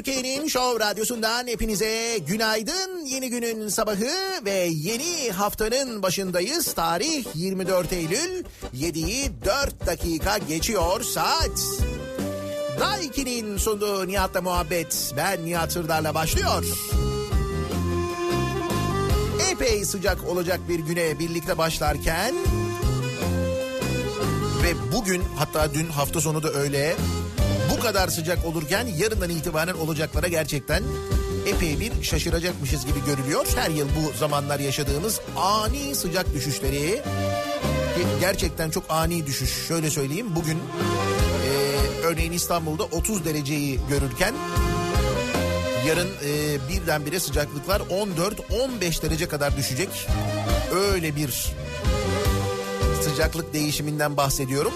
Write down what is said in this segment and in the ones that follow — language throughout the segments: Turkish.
Türkiye'nin Show Radyosu'ndan hepinize günaydın. Yeni günün sabahı ve yeni haftanın başındayız. Tarih 24 Eylül 7'yi 4 dakika geçiyor saat. Daiki'nin sunduğu Nihat'la muhabbet. Ben Nihat Sırdar'la başlıyor. Epey sıcak olacak bir güne birlikte başlarken ve bugün hatta dün hafta sonu da öyle kadar sıcak olurken yarından itibaren olacaklara gerçekten epey bir şaşıracakmışız gibi görülüyor. Her yıl bu zamanlar yaşadığımız ani sıcak düşüşleri gerçekten çok ani düşüş. Şöyle söyleyeyim bugün e, örneğin İstanbul'da 30 dereceyi görürken yarın e, birdenbire sıcaklıklar 14-15 derece kadar düşecek. Öyle bir sıcaklık değişiminden bahsediyorum.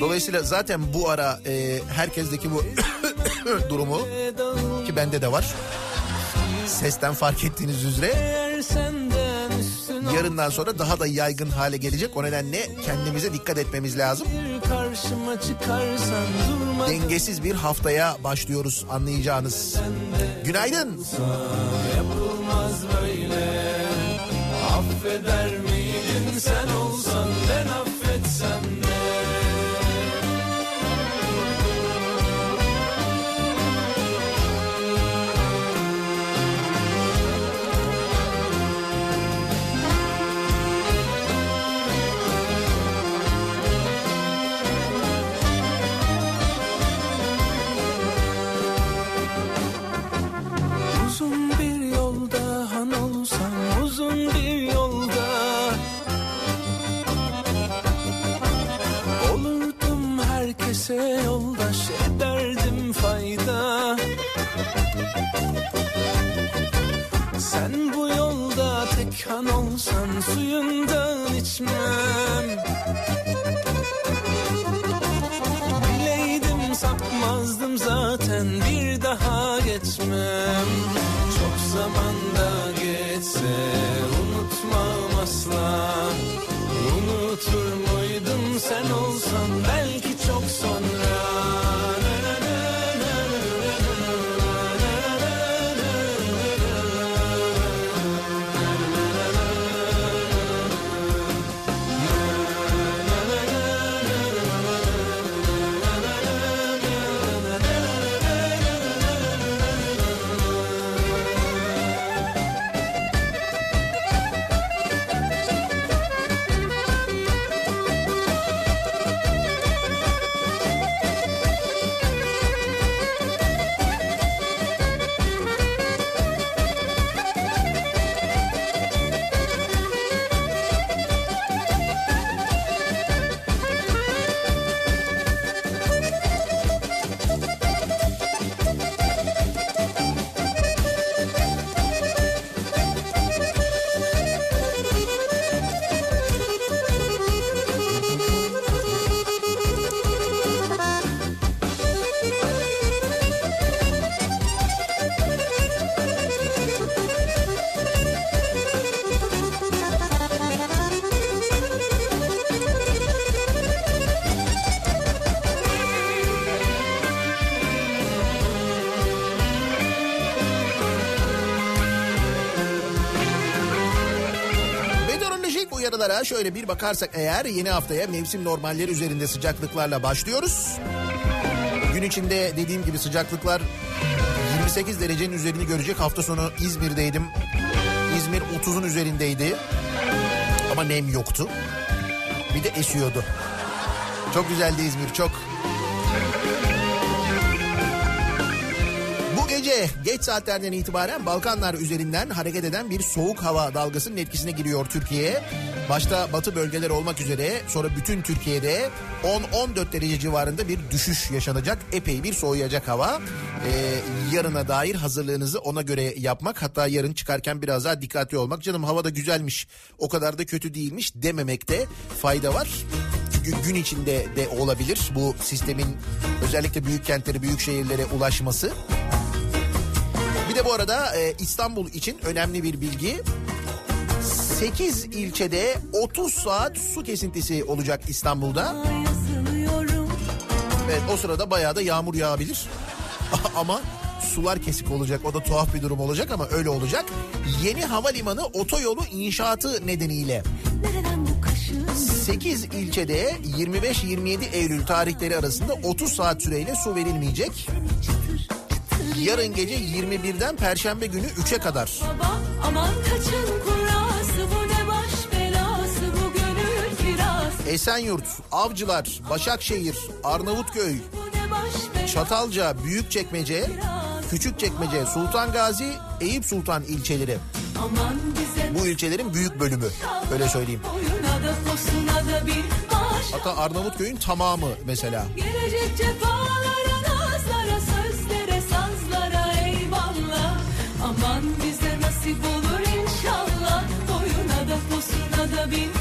Dolayısıyla zaten bu ara e, herkesteki bu durumu ki bende de var. Sesten fark ettiğiniz üzere yarından sonra daha da yaygın hale gelecek. O nedenle kendimize dikkat etmemiz lazım. Dengesiz bir haftaya başlıyoruz anlayacağınız. Günaydın. Yapılmaz böyle. Affeder miydin sen herkese yoldaş ederdim fayda. Sen bu yolda tek han olsan suyundan içmem sapmazdım zaten bir daha geçmem. Çok zamanda geçse unutmam asla. Unutur muydum sen olsan belki çok sonra uyarılara şöyle bir bakarsak eğer yeni haftaya mevsim normalleri üzerinde sıcaklıklarla başlıyoruz. Gün içinde dediğim gibi sıcaklıklar 28 derecenin üzerini görecek. Hafta sonu İzmir'deydim. İzmir 30'un üzerindeydi. Ama nem yoktu. Bir de esiyordu. Çok güzeldi İzmir çok. Bu gece geç saatlerden itibaren Balkanlar üzerinden hareket eden bir soğuk hava dalgasının etkisine giriyor Türkiye. Başta batı bölgeler olmak üzere sonra bütün Türkiye'de 10-14 derece civarında bir düşüş yaşanacak. Epey bir soğuyacak hava. Ee, yarına dair hazırlığınızı ona göre yapmak hatta yarın çıkarken biraz daha dikkatli olmak. Canım hava da güzelmiş o kadar da kötü değilmiş dememekte fayda var. Çünkü gün içinde de olabilir bu sistemin özellikle büyük kentlere büyük şehirlere ulaşması. Bir de bu arada e, İstanbul için önemli bir bilgi. 8 ilçede 30 saat su kesintisi olacak İstanbul'da. Evet o sırada bayağı da yağmur yağabilir. ama sular kesik olacak. O da tuhaf bir durum olacak ama öyle olacak. Yeni havalimanı otoyolu inşaatı nedeniyle 8 ilçede 25-27 Eylül tarihleri arasında 30 saat süreyle su verilmeyecek. Yarın gece 21'den Perşembe günü 3'e kadar. Baba aman kaçın kurası bu ne baş belası bu gönül kirası Esenyurt, Avcılar, Başakşehir, Arnavutköy, Çatalca, Büyükçekmece, Küçükçekmece, Sultan Gazi, Eyüp Sultan ilçeleri. Bu ilçelerin büyük bölümü. Öyle söyleyeyim. Hatta Arnavutköy'ün tamamı mesela. Gelecek cefalara bin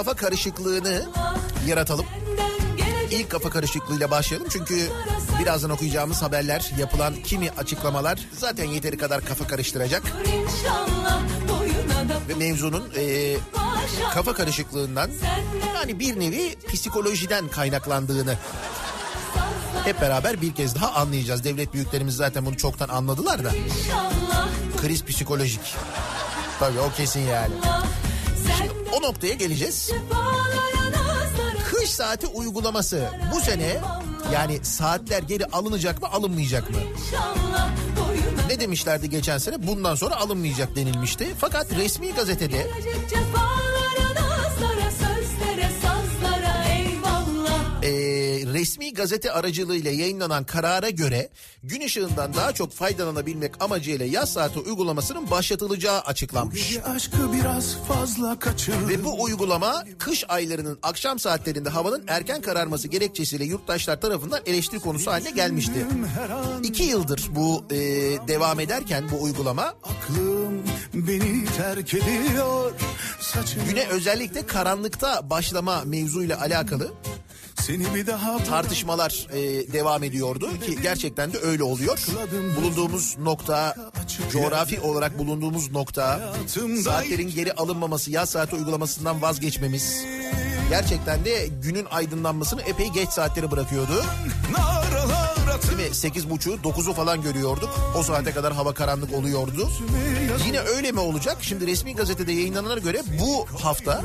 kafa karışıklığını yaratalım. İlk kafa karışıklığıyla başlayalım çünkü birazdan okuyacağımız haberler, yapılan kimi açıklamalar zaten yeteri kadar kafa karıştıracak. Ve mevzunun e, kafa karışıklığından yani bir nevi psikolojiden kaynaklandığını hep beraber bir kez daha anlayacağız. Devlet büyüklerimiz zaten bunu çoktan anladılar da. Kriz psikolojik. Tabii o kesin yani. O noktaya geleceğiz. Kış saati uygulaması bu sene yani saatler geri alınacak mı alınmayacak mı? Ne demişlerdi geçen sene? Bundan sonra alınmayacak denilmişti. Fakat resmi gazetede resmi gazete aracılığıyla yayınlanan karara göre gün ışığından daha çok faydalanabilmek amacıyla yaz saati uygulamasının başlatılacağı açıklanmış. Ve bu uygulama kış aylarının akşam saatlerinde havanın erken kararması gerekçesiyle yurttaşlar tarafından eleştiri konusu haline gelmişti. İki yıldır bu e, devam ederken bu uygulama aklım beni terk ediyor. Güne özellikle karanlıkta başlama mevzuyla alakalı seni bir daha tartışmalar e, devam ediyordu ki gerçekten de öyle oluyor. Bulunduğumuz nokta, coğrafi olarak bulunduğumuz nokta, saatlerin geri alınmaması, yaz saati uygulamasından vazgeçmemiz gerçekten de günün aydınlanmasını epey geç saatlere bırakıyordu. Değil mi? Sekiz buçuğu, dokuzu falan görüyorduk. O saate kadar hava karanlık oluyordu. Yine öyle mi olacak? Şimdi resmi gazetede yayınlanana göre bu hafta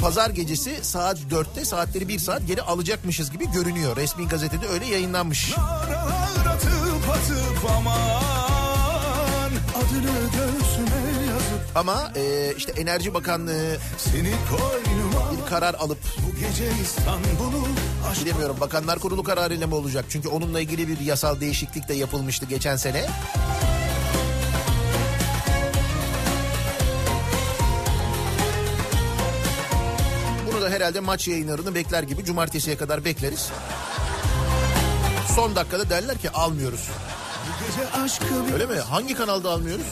pazar gecesi saat 4'te saatleri bir saat geri alacakmışız gibi görünüyor. Resmi gazetede öyle yayınlanmış. naralar atıp atıp aman adını göğsüme yazıp Ama e, işte Enerji Bakanlığı seni koynuma bir karar alıp bu gece İstanbul'u bilemiyorum Bakanlar Kurulu kararıyla mı olacak? Çünkü onunla ilgili bir yasal değişiklik de yapılmıştı geçen sene. Herhalde maç yayınlarını bekler gibi cumartesiye kadar bekleriz. Son dakikada derler ki almıyoruz. Öyle mi? Hangi kanalda almıyoruz?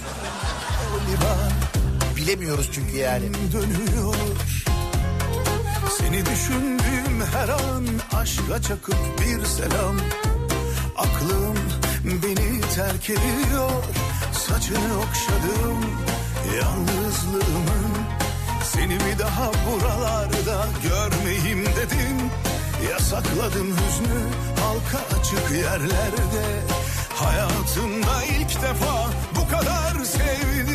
Bilemiyoruz çünkü yani. dönüyor Seni düşündüğüm her an aşka çakıp bir selam Aklım beni terk ediyor Saçını okşadım yalnızlığımın Seni bir daha buralarda görmeyeyim dedim. Yasakladım hüznü halka açık yerlerde. Hayatımda ilk defa bu kadar sevdim.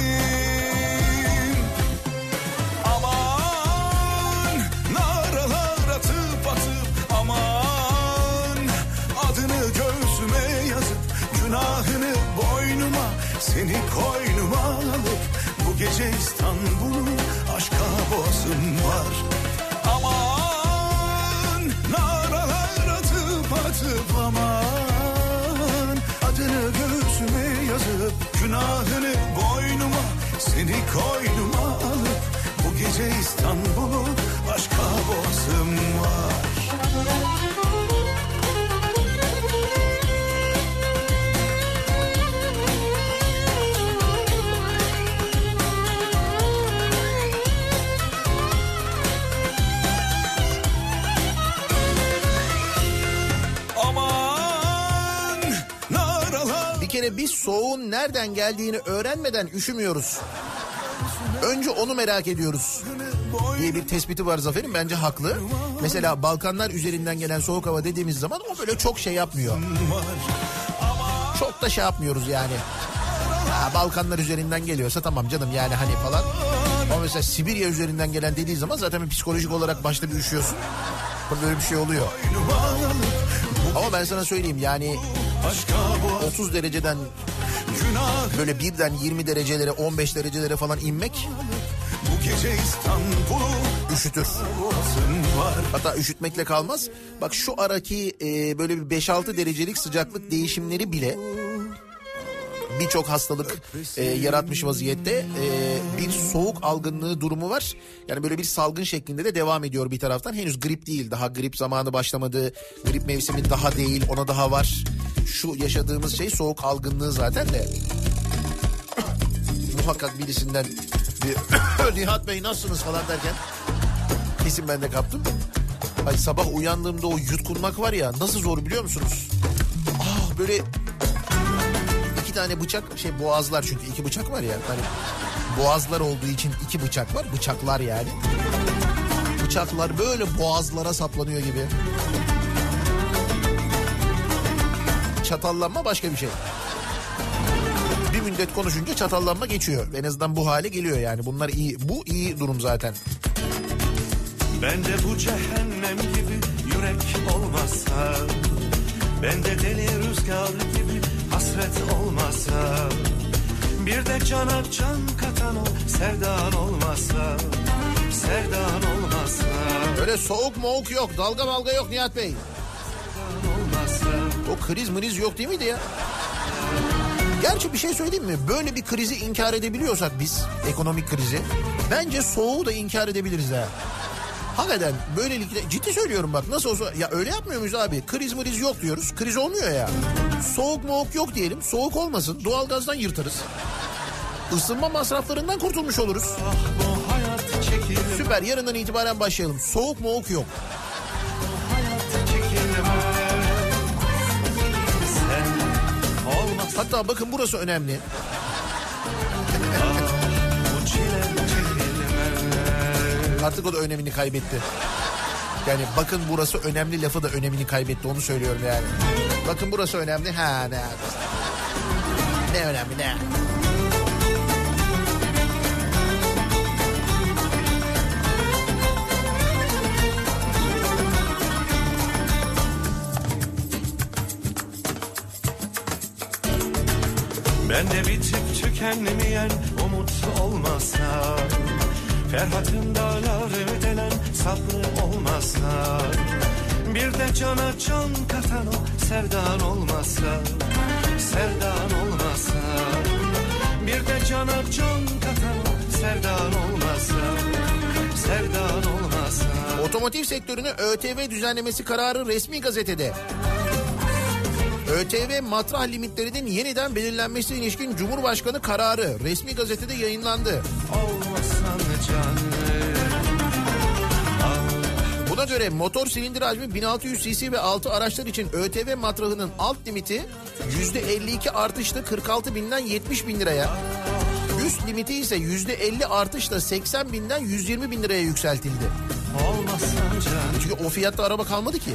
Aman naralar atıp atıp aman. Adını göğsüme yazıp günahını boynuma Seni bu gece İstanbul'u aşka boğazım var. Aman naralar atıp atıp aman. Adını göğsüme yazıp günahını boynuma Seni koynuma alıp bu gece İstanbul'u kere biz soğuğun nereden geldiğini öğrenmeden üşümüyoruz. Önce onu merak ediyoruz diye bir tespiti var Zafer'in bence haklı. Mesela Balkanlar üzerinden gelen soğuk hava dediğimiz zaman o böyle çok şey yapmıyor. Çok da şey yapmıyoruz yani. Ha, Balkanlar üzerinden geliyorsa tamam canım yani hani falan. Ama mesela Sibirya üzerinden gelen dediği zaman zaten bir psikolojik olarak başta bir üşüyorsun. Böyle bir şey oluyor. Ama ben sana söyleyeyim yani 30 dereceden böyle birden 20 derecelere 15 derecelere falan inmek bu gece İstanbul'u üşütür. Hatta üşütmekle kalmaz. Bak şu araki e, böyle bir 5-6 derecelik sıcaklık değişimleri bile birçok hastalık e, yaratmış vaziyette E, bir soğuk algınlığı durumu var. Yani böyle bir salgın şeklinde de devam ediyor bir taraftan. Henüz grip değil daha grip zamanı başlamadı. Grip mevsimi daha değil ona daha var. Şu yaşadığımız şey soğuk algınlığı zaten de. Muhakkak birisinden bir Nihat Bey nasılsınız falan derken kesin ben de kaptım. Ay sabah uyandığımda o yutkunmak var ya nasıl zor biliyor musunuz? Ah böyle iki tane bıçak şey boğazlar çünkü iki bıçak var ya. Hani boğazlar olduğu için iki bıçak var. Bıçaklar yani. Bıçaklar böyle boğazlara saplanıyor gibi. Çatallanma başka bir şey. Bir müddet konuşunca çatallanma geçiyor. En azından bu hale geliyor yani. Bunlar iyi. Bu iyi durum zaten. Bende bu cehennem gibi yürek olmasa Bende deli rüzgar gibi hasret olmasa Bir de cana can katan o sevdan olmasa Sevdan olmasa Öyle soğuk moğuk yok. Dalga malga yok Nihat Bey. O kriz mriz yok değil miydi ya? Gerçi bir şey söyleyeyim mi? Böyle bir krizi inkar edebiliyorsak biz, ekonomik krizi, bence soğuğu da inkar edebiliriz ha. Hakikaten böylelikle ciddi söylüyorum bak nasıl olsa ya öyle yapmıyor muyuz abi? Kriz mriz yok diyoruz. Kriz olmuyor ya. Soğuk moğuk yok diyelim. Soğuk olmasın. Doğalgazdan yırtarız. Isınma masraflarından kurtulmuş oluruz. Süper yarından itibaren başlayalım. Soğuk moğuk yok. Hatta bakın burası önemli. Artık o da önemini kaybetti. Yani bakın burası önemli lafı da önemini kaybetti onu söylüyorum yani. Bakın burası önemli. Ha ne? Ne önemli ne? Bende bitip tükenmeyen umut olmasa Ferhat'ın dağları delen sabrı olmasa Bir de cana can katan o sevdan olmasa Sevdan olmasa Bir de cana can katan o sevdan olmasa Sevdan olmasa Otomotiv sektörüne ÖTV düzenlemesi kararı resmi gazetede. ÖTV matrah limitlerinin yeniden belirlenmesi ilişkin Cumhurbaşkanı kararı resmi gazetede yayınlandı. Buna göre motor silindir hacmi 1600 cc ve altı araçlar için ÖTV matrahının alt limiti %52 artışla 46 binden 70 bin liraya. Üst limiti ise %50 artışla 80 binden 120 bin liraya yükseltildi. Çünkü o fiyatta araba kalmadı ki.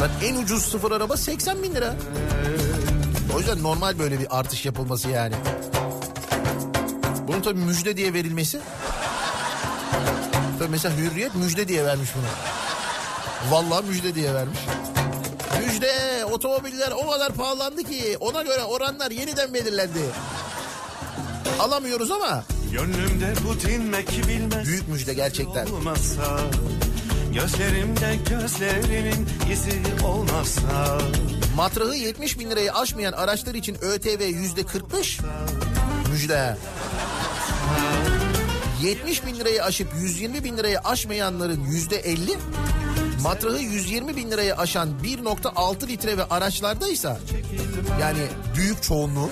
Lan en ucuz sıfır araba 80 bin lira. O yüzden normal böyle bir artış yapılması yani. Bunun tabii müjde diye verilmesi. Tabii mesela Hürriyet müjde diye vermiş bunu. Vallahi müjde diye vermiş. Müjde otomobiller o kadar pahalandı ki ona göre oranlar yeniden belirlendi. Alamıyoruz ama Gönlümde bu dinmek bilmez büyük müjde gerçekten. olmasa Gözlerimde gözlerinin izi olmazsa Matrahı 70 bin lirayı aşmayan araçlar için ÖTV yüzde 45 müjde. 70 bin lirayı aşıp 120 bin lirayı aşmayanların yüzde 50 matrahı 120 bin lirayı aşan 1.6 litre ve araçlardaysa yani büyük çoğunluğu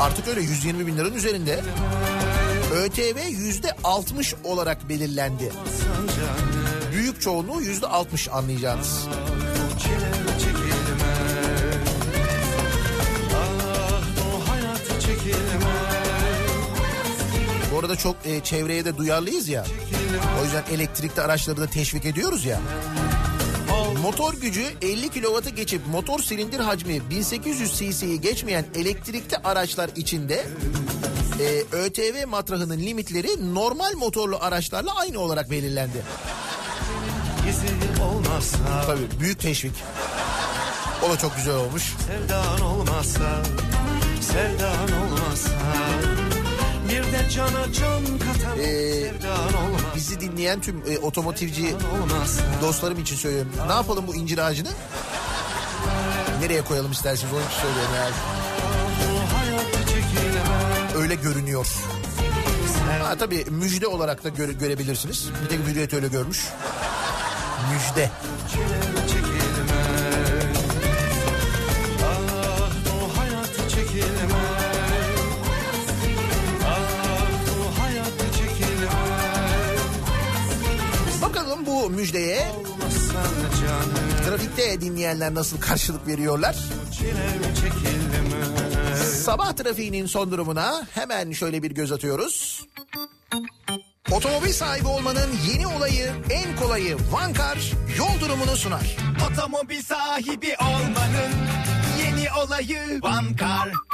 artık öyle 120 bin liranın üzerinde ÖTV yüzde 60 olarak belirlendi. Büyük çoğunluğu yüzde 60 anlayacağınız. Bu arada çok e, çevreye de duyarlıyız ya. O yüzden elektrikli araçları da teşvik ediyoruz ya. Motor gücü 50 kW'ı geçip motor silindir hacmi 1800 cc'yi geçmeyen elektrikli araçlar içinde e, ÖTV matrahının limitleri normal motorlu araçlarla aynı olarak belirlendi. İzi olmazsa Tabii büyük teşvik. O da çok güzel olmuş. Sevdan olmazsa Sevdan olmazsa Bir de cana can katan Ee, Bizi dinleyen tüm e, otomotivci dostlarım için söylüyorum. Ne yapalım bu incir ağacını? Nereye koyalım isterseniz için söylüyorum yani. Öyle görünüyor. Ha, tabii müjde olarak da göre- görebilirsiniz. Bir tek Hürriyet öyle görmüş. Müjde. Bakalım bu müjdeye trafikte dinleyenler nasıl karşılık veriyorlar? Sabah trafiğinin son durumuna hemen şöyle bir göz atıyoruz. Otomobil sahibi olmanın yeni olayı, en kolayı Vankar yol durumunu sunar. Otomobil sahibi olmanın yeni olayı Vankar.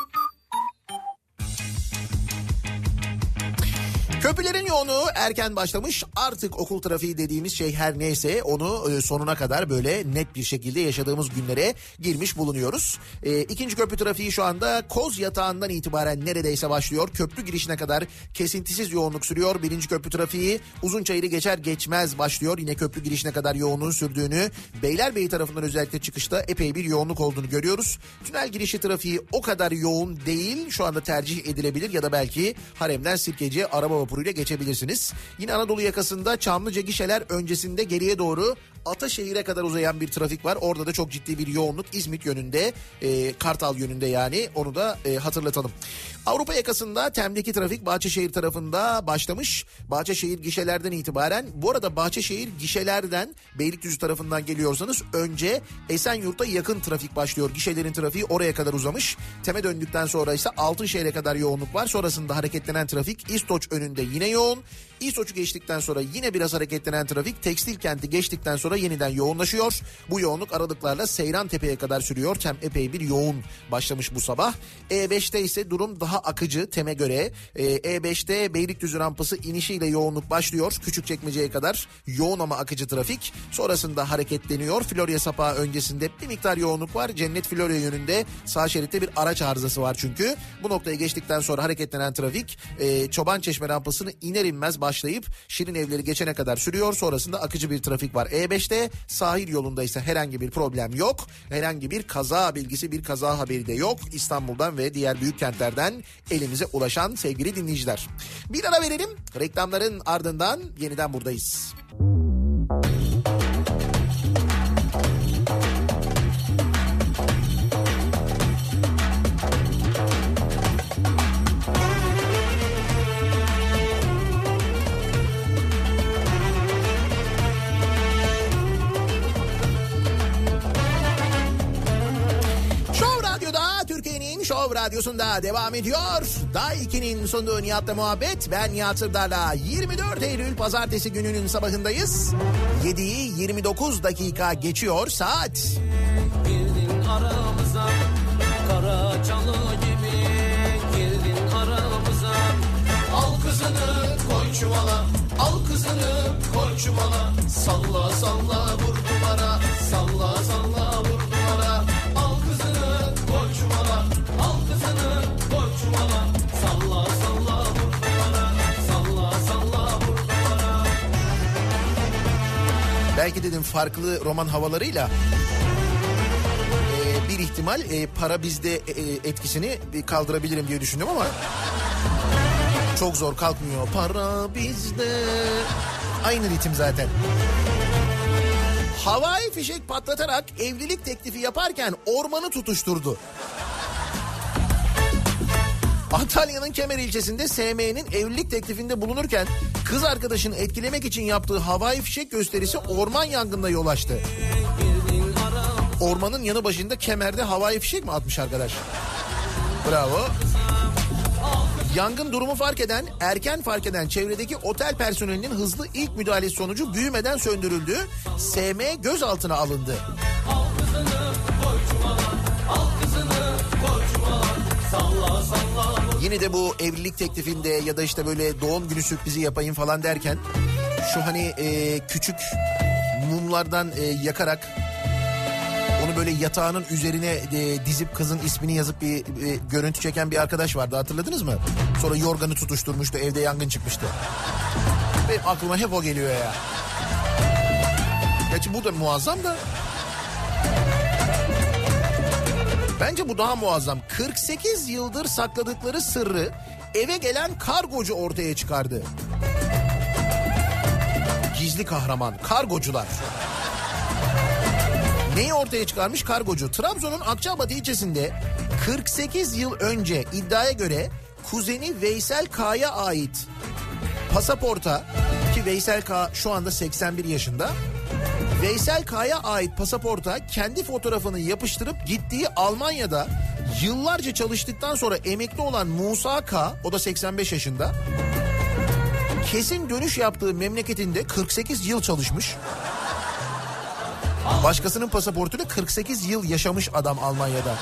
Köprülerin yoğunluğu erken başlamış. Artık okul trafiği dediğimiz şey her neyse onu e, sonuna kadar böyle net bir şekilde yaşadığımız günlere girmiş bulunuyoruz. E, ikinci köprü trafiği şu anda Koz yatağından itibaren neredeyse başlıyor. Köprü girişine kadar kesintisiz yoğunluk sürüyor. Birinci köprü trafiği Uzunçayır'ı geçer geçmez başlıyor. Yine köprü girişine kadar yoğunluğun sürdüğünü Beylerbeyi tarafından özellikle çıkışta epey bir yoğunluk olduğunu görüyoruz. Tünel girişi trafiği o kadar yoğun değil. Şu anda tercih edilebilir ya da belki haremden sirkeci araba vapuruyla geçebilirsiniz. Yine Anadolu yakasında Çamlıca gişeler öncesinde geriye doğru Ataşehir'e kadar uzayan bir trafik var. Orada da çok ciddi bir yoğunluk İzmit yönünde, e, Kartal yönünde yani onu da e, hatırlatalım. Avrupa yakasında Tem'deki trafik Bahçeşehir tarafında başlamış. Bahçeşehir gişelerden itibaren bu arada Bahçeşehir gişelerden Beylikdüzü tarafından geliyorsanız önce Esenyurt'a yakın trafik başlıyor. Gişelerin trafiği oraya kadar uzamış. Tem'e döndükten sonra ise Altınşehir'e kadar yoğunluk var. Sonrasında hareketlenen trafik İstoç önünde yine yoğun. İstoç'u geçtikten sonra yine biraz hareketlenen trafik tekstil kenti geçtikten sonra yeniden yoğunlaşıyor. Bu yoğunluk aralıklarla Seyran Tepe'ye kadar sürüyor. Tem epey bir yoğun başlamış bu sabah. E5'te ise durum daha akıcı Tem'e göre. Ee, E5'te Beylikdüzü rampası inişiyle yoğunluk başlıyor. Küçükçekmece'ye kadar yoğun ama akıcı trafik. Sonrasında hareketleniyor. Florya Sapağı öncesinde bir miktar yoğunluk var. Cennet Florya yönünde sağ şeritte bir araç arızası var çünkü. Bu noktayı geçtikten sonra hareketlenen trafik e, Çoban Çeşme rampasını iner inmez başlayıp Şirin Evleri geçene kadar sürüyor. Sonrasında akıcı bir trafik var. E5'te sahil yolunda ise herhangi bir problem yok. Herhangi bir kaza bilgisi bir kaza haberi de yok. İstanbul'dan ve diğer büyük kentlerden elimize ulaşan sevgili dinleyiciler. Bir ara verelim. Reklamların ardından yeniden buradayız. Show Show Radyosu'nda devam ediyor. Day 2'nin sunduğu Nihat'la muhabbet. Ben Nihat Sırdar'la 24 Eylül pazartesi gününün sabahındayız. 7'yi 29 dakika geçiyor saat. Girdin aramıza kara çalı gibi girdin aramıza Al kızını koy çuvala Al kızını koy çuvala Salla salla vur duvara Salla salla vur Belki dedim farklı roman havalarıyla e, bir ihtimal e, para bizde e, etkisini kaldırabilirim diye düşündüm ama çok zor kalkmıyor. Para bizde. Aynı ritim zaten. Havai fişek patlatarak evlilik teklifi yaparken ormanı tutuşturdu. Antalya'nın Kemer ilçesinde SM'nin evlilik teklifinde bulunurken kız arkadaşını etkilemek için yaptığı havai fişek gösterisi orman yangınına yol açtı. Ormanın yanı başında Kemer'de havai fişek mi atmış arkadaş? Bravo. Yangın durumu fark eden, erken fark eden çevredeki otel personelinin hızlı ilk müdahalesi sonucu büyümeden söndürüldü. SM gözaltına alındı. Yine de bu evlilik teklifinde ya da işte böyle doğum günü sürprizi yapayım falan derken şu hani e, küçük mumlardan e, yakarak onu böyle yatağının üzerine e, dizip kızın ismini yazıp bir e, görüntü çeken bir arkadaş vardı hatırladınız mı? Sonra yorganı tutuşturmuştu evde yangın çıkmıştı. Benim aklıma hep o geliyor ya. Gerçi bu da muazzam da. Bence bu daha muazzam. 48 yıldır sakladıkları sırrı eve gelen kargocu ortaya çıkardı. Gizli kahraman kargocular. Neyi ortaya çıkarmış kargocu? Trabzon'un Akçabat ilçesinde 48 yıl önce iddiaya göre kuzeni Veysel K'ya ait pasaporta ki Veysel K şu anda 81 yaşında. Veysel K'ya ait pasaporta kendi fotoğrafını yapıştırıp gittiği Almanya'da yıllarca çalıştıktan sonra emekli olan Musa K o da 85 yaşında. Kesin dönüş yaptığı memleketinde 48 yıl çalışmış. Başkasının pasaportuyla 48 yıl yaşamış adam Almanya'da.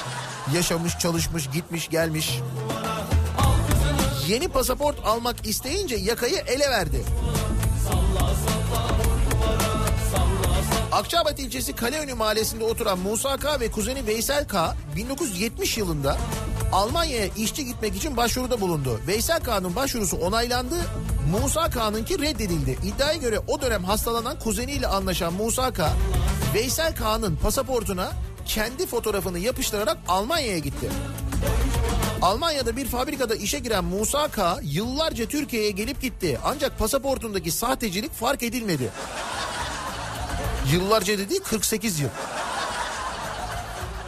Yaşamış, çalışmış, gitmiş, gelmiş. Yeni pasaport almak isteyince yakayı ele verdi. Akçabat ilçesi Kaleönü mahallesinde oturan Musa K ve kuzeni Veysel K 1970 yılında Almanya'ya işçi gitmek için başvuruda bulundu. Veysel K'nın başvurusu onaylandı. Musa K'nınki reddedildi. İddiaya göre o dönem hastalanan kuzeniyle anlaşan Musa K, Veysel K'nın pasaportuna kendi fotoğrafını yapıştırarak Almanya'ya gitti. Almanya'da bir fabrikada işe giren Musa K yıllarca Türkiye'ye gelip gitti. Ancak pasaportundaki sahtecilik fark edilmedi. Yıllarca dediği 48 yıl.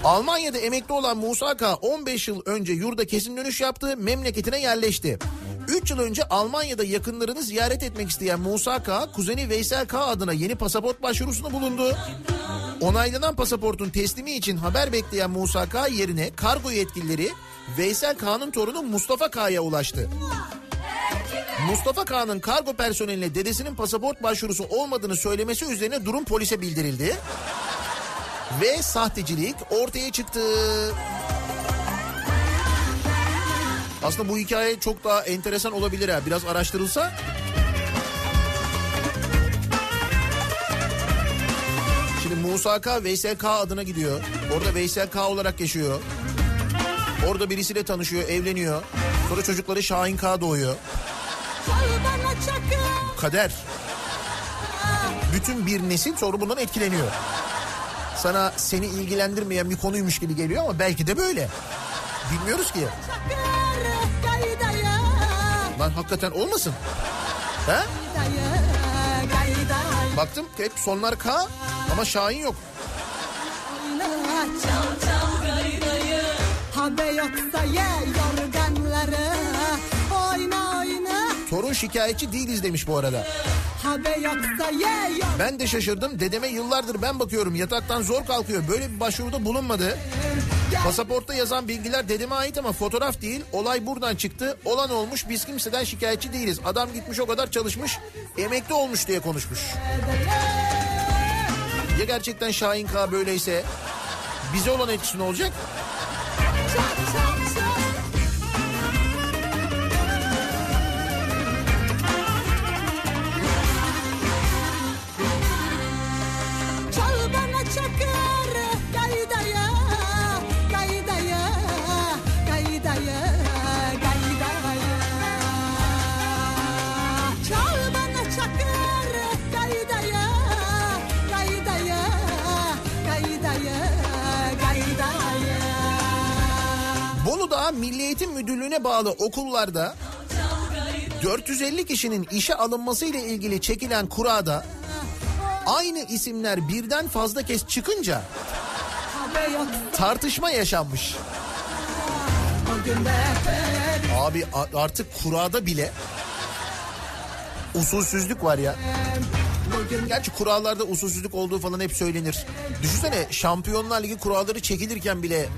Almanya'da emekli olan Musa K 15 yıl önce yurda kesin dönüş yaptı, memleketine yerleşti. 3 yıl önce Almanya'da yakınlarını ziyaret etmek isteyen Musa K, kuzeni Veysel K adına yeni pasaport başvurusunda bulundu. Onaylanan pasaportun teslimi için haber bekleyen Musa K yerine kargo yetkilileri Veysel K'nın torunu Mustafa K'ya ulaştı. Mustafa K'nın kargo personeline dedesinin pasaport başvurusu olmadığını söylemesi üzerine durum polise bildirildi. Ve sahtecilik ortaya çıktı. Aslında bu hikaye çok daha enteresan olabilir ha. Biraz araştırılsa. Şimdi Musa K Veysel K adına gidiyor. Orada Veysel K olarak yaşıyor. Orada birisiyle tanışıyor, evleniyor. Sonra çocukları Şahin K doğuyor. Kader. Bütün bir nesil sonra bundan etkileniyor. Sana seni ilgilendirmeyen bir konuymuş gibi geliyor ama belki de böyle. Bilmiyoruz ki. Lan hakikaten olmasın. He? Baktım hep sonlar K ama Şahin yok. Habe yoksa ye yorganları Torun şikayetçi değiliz demiş bu arada. Ben de şaşırdım. Dedeme yıllardır ben bakıyorum yataktan zor kalkıyor. Böyle bir başvuruda bulunmadı. Pasaportta yazan bilgiler dedeme ait ama fotoğraf değil. Olay buradan çıktı. Olan olmuş biz kimseden şikayetçi değiliz. Adam gitmiş o kadar çalışmış. Emekli olmuş diye konuşmuş. Ya gerçekten Şahin K böyleyse bize olan etkisi ne olacak? Çal çal Bolu'da Milli Eğitim Müdürlüğü'ne bağlı okullarda 450 kişinin işe alınması ile ilgili çekilen kurada aynı isimler birden fazla kez çıkınca tartışma yaşanmış. Abi artık kurada bile usulsüzlük var ya. Gerçi kurallarda usulsüzlük olduğu falan hep söylenir. Düşünsene Şampiyonlar Ligi kuralları çekilirken bile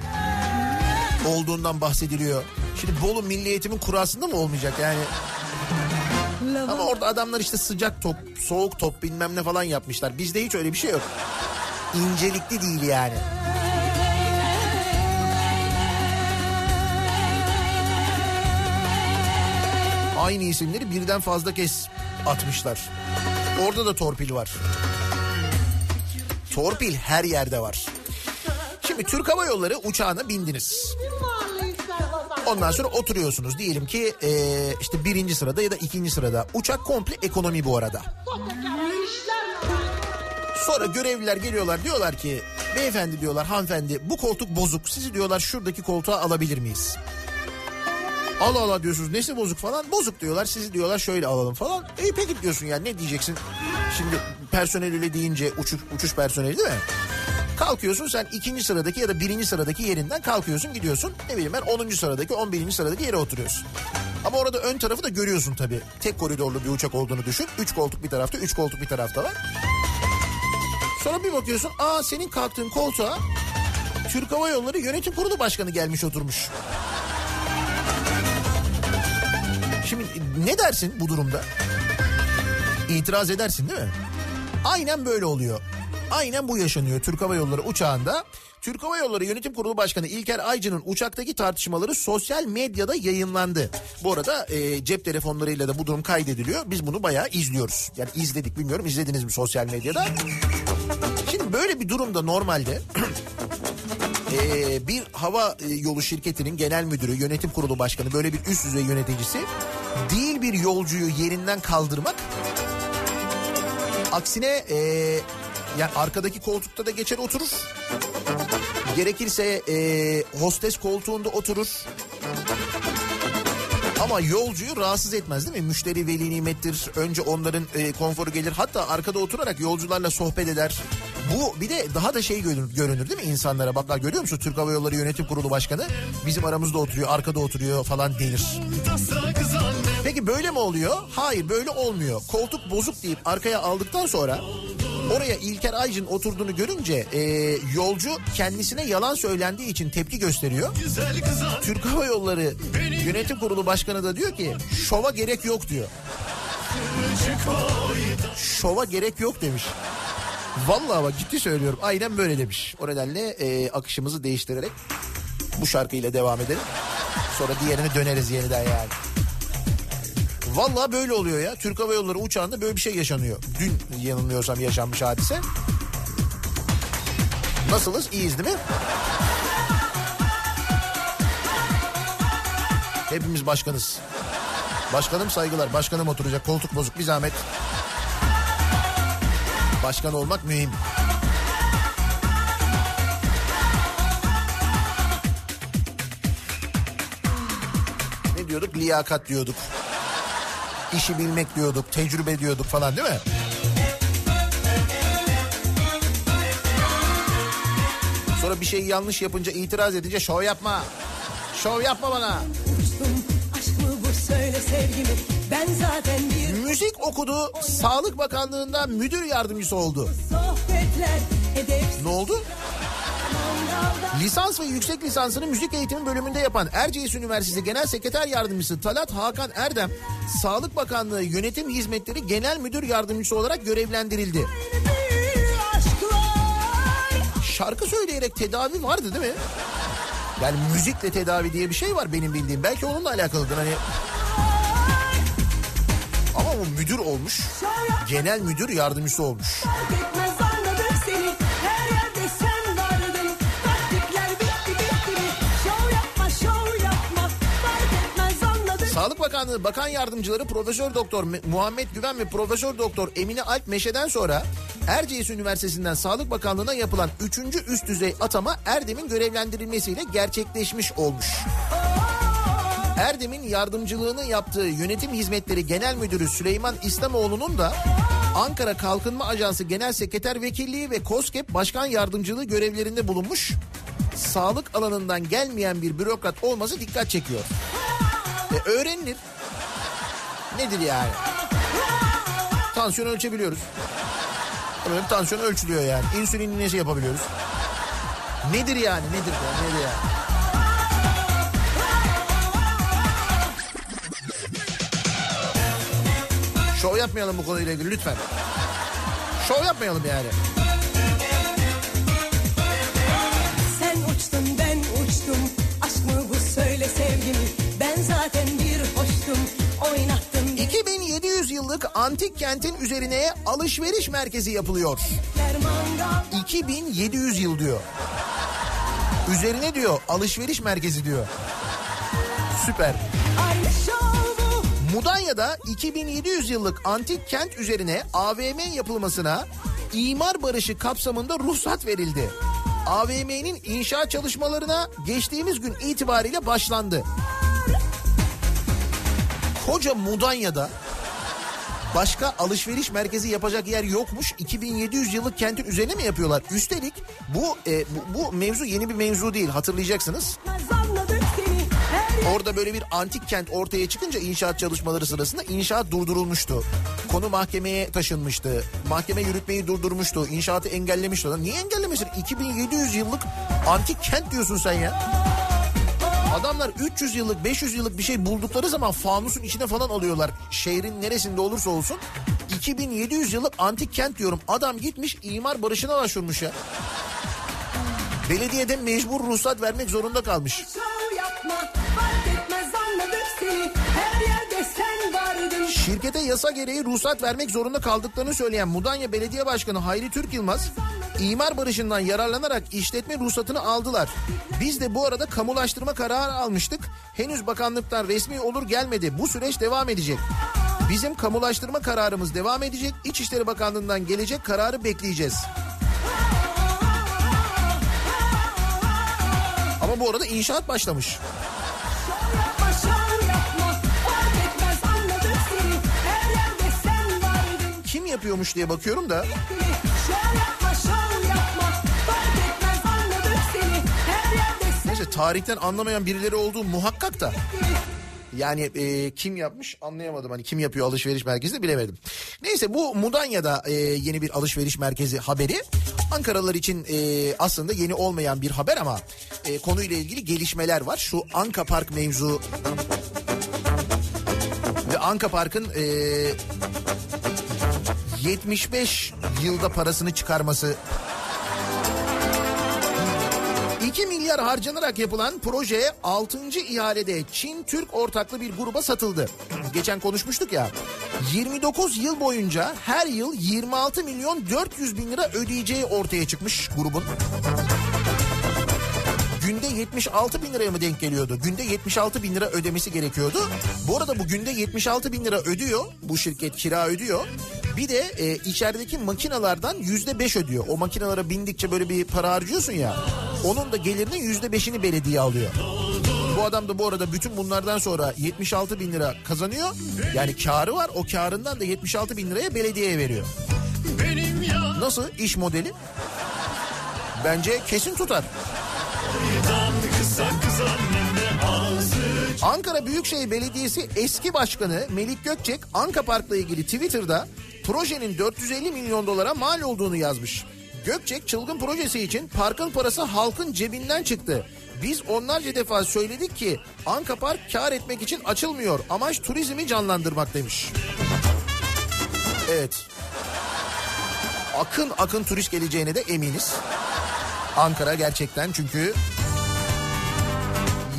olduğundan bahsediliyor. Şimdi Bolu Milli Eğitim'in kurasında mı olmayacak yani? Ama orada adamlar işte sıcak top, soğuk top bilmem ne falan yapmışlar. Bizde hiç öyle bir şey yok. İncelikli değil yani. Aynı isimleri birden fazla kez atmışlar. Orada da torpil var. Torpil her yerde var. Şimdi Türk Hava Yolları uçağına bindiniz. Ondan sonra oturuyorsunuz. Diyelim ki eee, işte birinci sırada ya da ikinci sırada. Uçak komple ekonomi bu arada. Sonra görevliler geliyorlar diyorlar ki beyefendi diyorlar hanımefendi bu koltuk bozuk. Sizi diyorlar şuradaki koltuğa alabilir miyiz? Allah Allah diyorsunuz nesi bozuk falan. Bozuk diyorlar sizi diyorlar şöyle alalım falan. E peki diyorsun yani ne diyeceksin? Şimdi personel öyle deyince uçuş, uçuş personeli değil mi? Kalkıyorsun sen ikinci sıradaki ya da birinci sıradaki yerinden kalkıyorsun gidiyorsun. Ne bileyim ben 10. sıradaki 11. sıradaki yere oturuyorsun. Ama orada ön tarafı da görüyorsun tabii. Tek koridorlu bir uçak olduğunu düşün. Üç koltuk bir tarafta, üç koltuk bir tarafta var. Sonra bir bakıyorsun aa senin kalktığın koltuğa Türk Hava Yolları Yönetim Kurulu Başkanı gelmiş oturmuş. Şimdi ne dersin bu durumda? İtiraz edersin değil mi? Aynen böyle oluyor. Aynen bu yaşanıyor Türk Hava Yolları uçağında. Türk Hava Yolları Yönetim Kurulu Başkanı İlker Aycı'nın uçaktaki tartışmaları sosyal medyada yayınlandı. Bu arada e, cep telefonlarıyla da bu durum kaydediliyor. Biz bunu bayağı izliyoruz. Yani izledik bilmiyorum izlediniz mi sosyal medyada? Şimdi böyle bir durumda normalde e, bir hava e, yolu şirketinin genel müdürü, yönetim kurulu başkanı böyle bir üst düzey yöneticisi değil bir yolcuyu yerinden kaldırmak aksine e, yani arkadaki koltukta da geçer oturur. Gerekirse e, hostes koltuğunda oturur. Ama yolcuyu rahatsız etmez değil mi? Müşteri veli nimettir. Önce onların e, konforu gelir. Hatta arkada oturarak yolcularla sohbet eder. Bu bir de daha da şey görünür, görünür değil mi insanlara? Bak görüyor musun Türk Hava Yolları Yönetim Kurulu Başkanı bizim aramızda oturuyor, arkada oturuyor falan denir. Peki böyle mi oluyor? Hayır böyle olmuyor. Koltuk bozuk deyip arkaya aldıktan sonra oraya İlker Aycın oturduğunu görünce e, yolcu kendisine yalan söylendiği için tepki gösteriyor. Türk Hava Yolları Yönetim Kurulu Başkanı da diyor ki şova gerek yok diyor. Şova gerek yok demiş. Vallahi bak ciddi söylüyorum aynen böyle demiş. O nedenle e, akışımızı değiştirerek bu şarkıyla devam edelim. Sonra diğerine döneriz yeniden yani. Vallahi böyle oluyor ya. Türk Hava Yolları uçağında böyle bir şey yaşanıyor. Dün yanılmıyorsam yaşanmış hadise. Nasılız? İyiyiz değil mi? Hepimiz başkanız. Başkanım saygılar. Başkanım oturacak. Koltuk bozuk. Bir zahmet. Başkan olmak mühim. Ne diyorduk? Liyakat diyorduk. İşi bilmek diyorduk. Tecrübe diyorduk falan değil mi? Sonra bir şeyi yanlış yapınca itiraz edince şov yapma. Şov yapma bana. Müzik okudu. Sağlık Bakanlığı'nda müdür yardımcısı oldu. Ne oldu? Lisans ve yüksek lisansını müzik eğitimi bölümünde yapan Erciyes Üniversitesi Genel Sekreter Yardımcısı Talat Hakan Erdem, Sağlık Bakanlığı Yönetim Hizmetleri Genel Müdür Yardımcısı olarak görevlendirildi. Şarkı söyleyerek tedavi vardı değil mi? Yani müzikle tedavi diye bir şey var benim bildiğim. Belki onunla alakalıdır hani. Ama bu müdür olmuş. Genel müdür yardımcısı olmuş. Sağlık Bakanlığı Bakan Yardımcıları Profesör Doktor Me- Muhammed Güven ve Profesör Doktor Emine Alp Meşe'den sonra Erciyes Üniversitesi'nden Sağlık Bakanlığı'na yapılan 3. üst düzey atama Erdem'in görevlendirilmesiyle gerçekleşmiş olmuş. Erdem'in yardımcılığını yaptığı Yönetim Hizmetleri Genel Müdürü Süleyman İslamoğlu'nun da Ankara Kalkınma Ajansı Genel Sekreter Vekilliği ve KOSGEB Başkan Yardımcılığı görevlerinde bulunmuş. Sağlık alanından gelmeyen bir bürokrat olması dikkat çekiyor. E, öğrenilir. Nedir yani? Tansiyon ölçebiliyoruz. Böyle tansiyon ölçülüyor yani. İnsülin iğnesi yapabiliyoruz. Nedir yani? Nedir ya? Nedir yani? Şov yapmayalım bu konuyla ilgili lütfen. Şov yapmayalım yani. Sen uçtun ben uçtum Aşk mı bu söyle sevgimi Ben zaten bir hoştum Oynattın 2700 yıllık antik kentin üzerine alışveriş merkezi yapılıyor. gençler mangal 2700 yıl diyor. Üzerine diyor alışveriş merkezi diyor. Süper. Mudanya'da 2700 yıllık antik kent üzerine AVM yapılmasına imar barışı kapsamında ruhsat verildi. AVM'nin inşaat çalışmalarına geçtiğimiz gün itibariyle başlandı. Koca Mudanya'da başka alışveriş merkezi yapacak yer yokmuş. 2700 yıllık kentin üzerine mi yapıyorlar? Üstelik bu, e, bu, bu mevzu yeni bir mevzu değil hatırlayacaksınız. Orada böyle bir antik kent ortaya çıkınca inşaat çalışmaları sırasında inşaat durdurulmuştu. Konu mahkemeye taşınmıştı. Mahkeme yürütmeyi durdurmuştu. İnşaatı engellemişti. Niye engellemesin? 2700 yıllık antik kent diyorsun sen ya. Adamlar 300 yıllık 500 yıllık bir şey buldukları zaman fanusun içine falan alıyorlar. Şehrin neresinde olursa olsun. 2700 yıllık antik kent diyorum. Adam gitmiş imar barışına başvurmuş ya. Belediyeden mecbur ruhsat vermek zorunda kalmış. Şirkete yasa gereği ruhsat vermek zorunda kaldıklarını söyleyen Mudanya Belediye Başkanı Hayri Türk Yılmaz, imar barışından yararlanarak işletme ruhsatını aldılar. Biz de bu arada kamulaştırma kararı almıştık. Henüz bakanlıktan resmi olur gelmedi. Bu süreç devam edecek. Bizim kamulaştırma kararımız devam edecek. İçişleri Bakanlığı'ndan gelecek kararı bekleyeceğiz. Ama bu arada inşaat başlamış. Kim yapıyormuş diye bakıyorum da Neyse tarihten anlamayan birileri olduğu muhakkak da. Yani e, kim yapmış anlayamadım. Hani kim yapıyor alışveriş merkezi bilemedim. Neyse bu Mudanya'da e, yeni bir alışveriş merkezi haberi. Ankaralılar için e, aslında yeni olmayan bir haber ama e, konuyla ilgili gelişmeler var. Şu Anka Park mevzu ve Anka Park'ın e, 75 yılda parasını çıkarması 2 milyar harcanarak yapılan proje 6. ihalede Çin-Türk ortaklı bir gruba satıldı. Geçen konuşmuştuk ya. 29 yıl boyunca her yıl 26 milyon 400 bin lira ödeyeceği ortaya çıkmış grubun. Günde 76 bin liraya mı denk geliyordu? Günde 76 bin lira ödemesi gerekiyordu. Bu arada bu günde 76 bin lira ödüyor. Bu şirket kira ödüyor. Bir de e, içerideki makinalardan yüzde beş ödüyor. O makinalara bindikçe böyle bir para harcıyorsun ya. Onun da gelirinin yüzde beşini belediye alıyor. Bu adam da bu arada bütün bunlardan sonra 76 bin lira kazanıyor. Yani karı var. O karından da 76 bin liraya belediyeye veriyor. Nasıl iş modeli? Bence kesin tutar. Ankara Büyükşehir Belediyesi eski başkanı Melik Gökçek Anka Park'la ilgili Twitter'da projenin 450 milyon dolara mal olduğunu yazmış. Gökçek çılgın projesi için parkın parası halkın cebinden çıktı. Biz onlarca defa söyledik ki Anka Park kar etmek için açılmıyor. Amaç turizmi canlandırmak demiş. Evet. Akın akın turist geleceğine de eminiz. Ankara gerçekten çünkü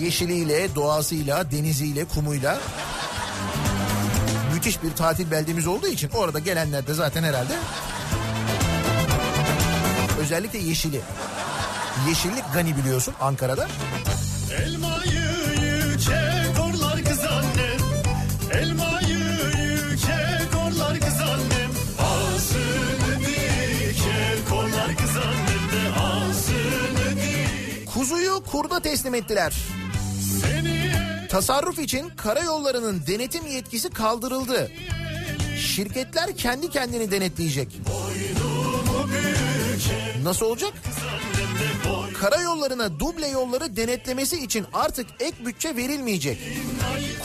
Yeşiliyle, doğasıyla, deniziyle, kumuyla müthiş bir tatil beldemiz olduğu için orada gelenler de zaten herhalde özellikle yeşili. Yeşillik gani biliyorsun Ankara'da. Elmayı kurda teslim ettiler. Tasarruf için karayollarının denetim yetkisi kaldırıldı. Şirketler kendi kendini denetleyecek. Nasıl olacak? Karayollarına duble yolları denetlemesi için artık ek bütçe verilmeyecek.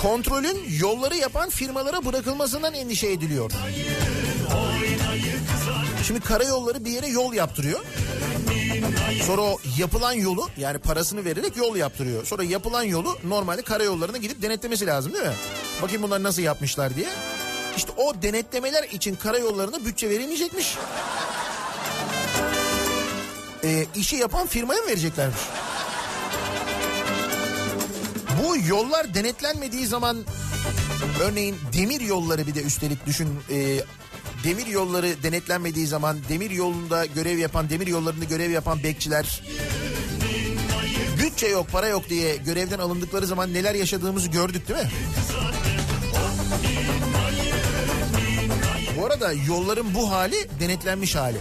Kontrolün yolları yapan firmalara bırakılmasından endişe ediliyor. Şimdi karayolları bir yere yol yaptırıyor. Sonra o yapılan yolu yani parasını vererek yol yaptırıyor. Sonra yapılan yolu normalde karayollarına gidip denetlemesi lazım değil mi? Bakayım bunlar nasıl yapmışlar diye. İşte o denetlemeler için karayollarına bütçe verilmeyecekmiş. Ee, işi yapan firmaya mı vereceklermiş? Bu yollar denetlenmediği zaman örneğin demir yolları bir de üstelik düşün e, demir yolları denetlenmediği zaman demir yolunda görev yapan demir yollarında görev yapan bekçiler bütçe yok para yok diye görevden alındıkları zaman neler yaşadığımızı gördük değil mi? Bu arada yolların bu hali denetlenmiş hali.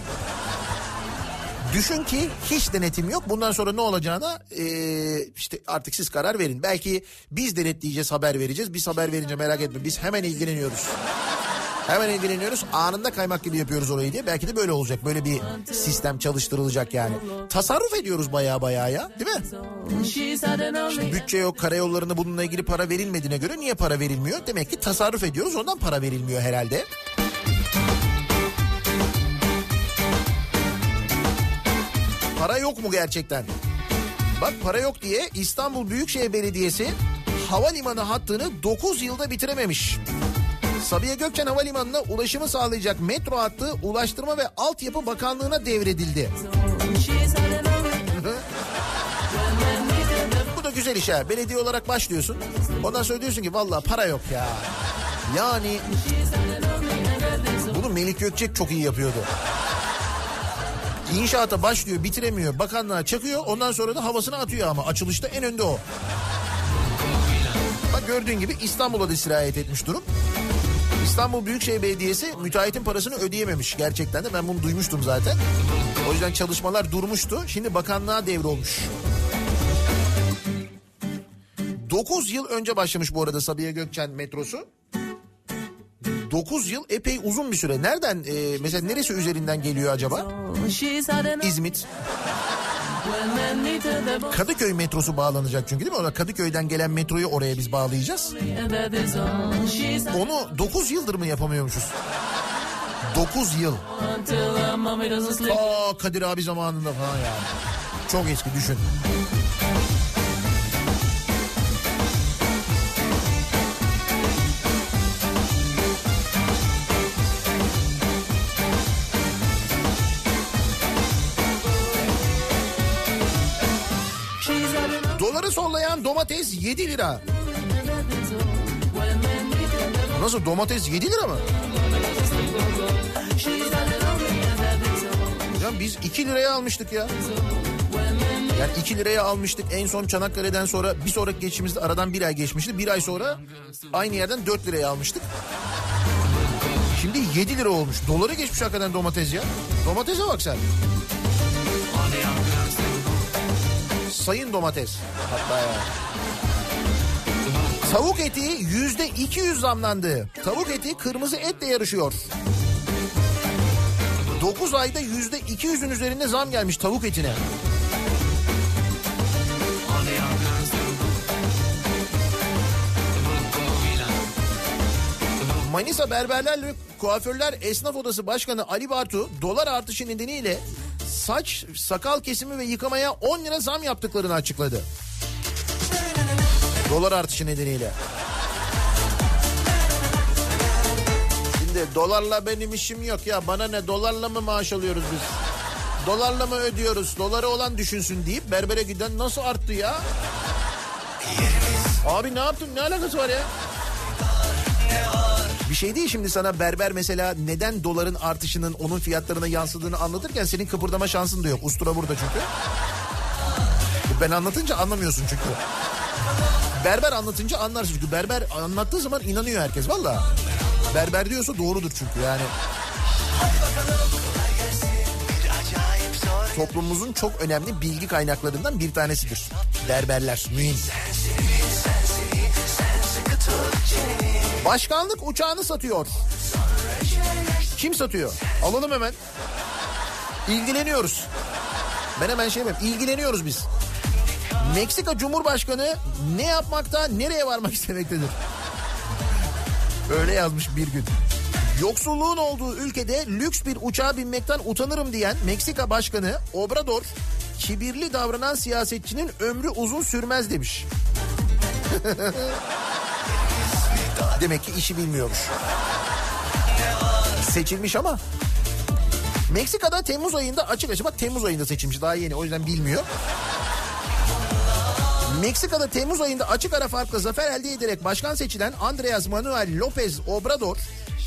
Düşün ki hiç denetim yok. Bundan sonra ne olacağına eee, işte artık siz karar verin. Belki biz denetleyeceğiz, haber vereceğiz. Biz haber verince merak etme. Biz hemen ilgileniyoruz. Hemen ilgileniyoruz. Anında kaymak gibi yapıyoruz orayı diye. Belki de böyle olacak. Böyle bir sistem çalıştırılacak yani. Tasarruf ediyoruz baya baya ya. Değil mi? Şimdi bütçe yok. Karayollarına bununla ilgili para verilmediğine göre niye para verilmiyor? Demek ki tasarruf ediyoruz. Ondan para verilmiyor herhalde. Para yok mu gerçekten? Bak para yok diye İstanbul Büyükşehir Belediyesi havalimanı hattını 9 yılda bitirememiş. Sabiha Gökçen Havalimanı'na ulaşımı sağlayacak metro hattı Ulaştırma ve Altyapı Bakanlığı'na devredildi. Bu da güzel iş ha. Belediye olarak başlıyorsun. Ondan sonra diyorsun ki vallahi para yok ya. Yani bunu Melik Gökçek çok iyi yapıyordu. İnşaata başlıyor bitiremiyor bakanlığa çakıyor ondan sonra da havasını atıyor ama açılışta en önde o. Bak gördüğün gibi İstanbul'a da sirayet etmiş durum. İstanbul Büyükşehir Belediyesi müteahhitin parasını ödeyememiş gerçekten de ben bunu duymuştum zaten. O yüzden çalışmalar durmuştu. Şimdi bakanlığa devrolmuş. 9 yıl önce başlamış bu arada Sabiha Gökçen metrosu. 9 yıl epey uzun bir süre. Nereden e, mesela neresi üzerinden geliyor acaba? İzmit. Kadıköy metrosu bağlanacak çünkü değil mi? Orada Kadıköy'den gelen metroyu oraya biz bağlayacağız. Onu 9 yıldır mı yapamıyormuşuz? 9 yıl. Aa Kadir abi zamanında falan yani. Çok eski düşün. Doları sollayan domates 7 lira. Nasıl domates 7 lira mı? Ya biz 2 liraya almıştık ya. Yani 2 liraya almıştık en son Çanakkale'den sonra bir sonraki geçişimizde aradan bir ay geçmişti. Bir ay sonra aynı yerden 4 liraya almıştık. Şimdi 7 lira olmuş. Dolara geçmiş hakikaten domates ya. Domatese bak sen. Sayın domates. Hatta ya. Tavuk eti yüzde 200 zamlandı. Tavuk eti kırmızı etle yarışıyor. 9 ayda yüzde 200'ün üzerinde zam gelmiş tavuk etine. Manisa Berberler ve Kuaförler Esnaf Odası Başkanı Ali Bartu dolar artışı nedeniyle saç, sakal kesimi ve yıkamaya 10 lira zam yaptıklarını açıkladı. Dolar artışı nedeniyle. Şimdi dolarla benim işim yok ya bana ne dolarla mı maaş alıyoruz biz? Dolarla mı ödüyoruz? Doları olan düşünsün deyip berbere giden nasıl arttı ya? Abi ne yaptın ne alakası var ya? Bir şey değil şimdi sana berber mesela neden doların artışının onun fiyatlarına yansıdığını anlatırken senin kıpırdama şansın da yok. Ustura burada çünkü. Ben anlatınca anlamıyorsun çünkü. Berber anlatınca anlarsın çünkü berber anlattığı zaman inanıyor herkes valla. Berber diyorsa doğrudur çünkü yani. Toplumumuzun çok önemli bilgi kaynaklarından bir tanesidir. Berberler, mühim. Başkanlık uçağını satıyor. Kim satıyor? Alalım hemen. İlgileniyoruz. Ben hemen şey yapayım. İlgileniyoruz biz. Meksika Cumhurbaşkanı ne yapmakta, nereye varmak istemektedir? Öyle yazmış bir gün. Yoksulluğun olduğu ülkede lüks bir uçağa binmekten utanırım diyen Meksika Başkanı Obrador, kibirli davranan siyasetçinin ömrü uzun sürmez demiş. Demek ki işi bilmiyormuş. Seçilmiş ama. Meksika'da Temmuz ayında açık açık bak Temmuz ayında seçilmiş daha yeni o yüzden bilmiyor. Meksika'da Temmuz ayında açık ara farkla zafer elde ederek başkan seçilen Andreas Manuel Lopez Obrador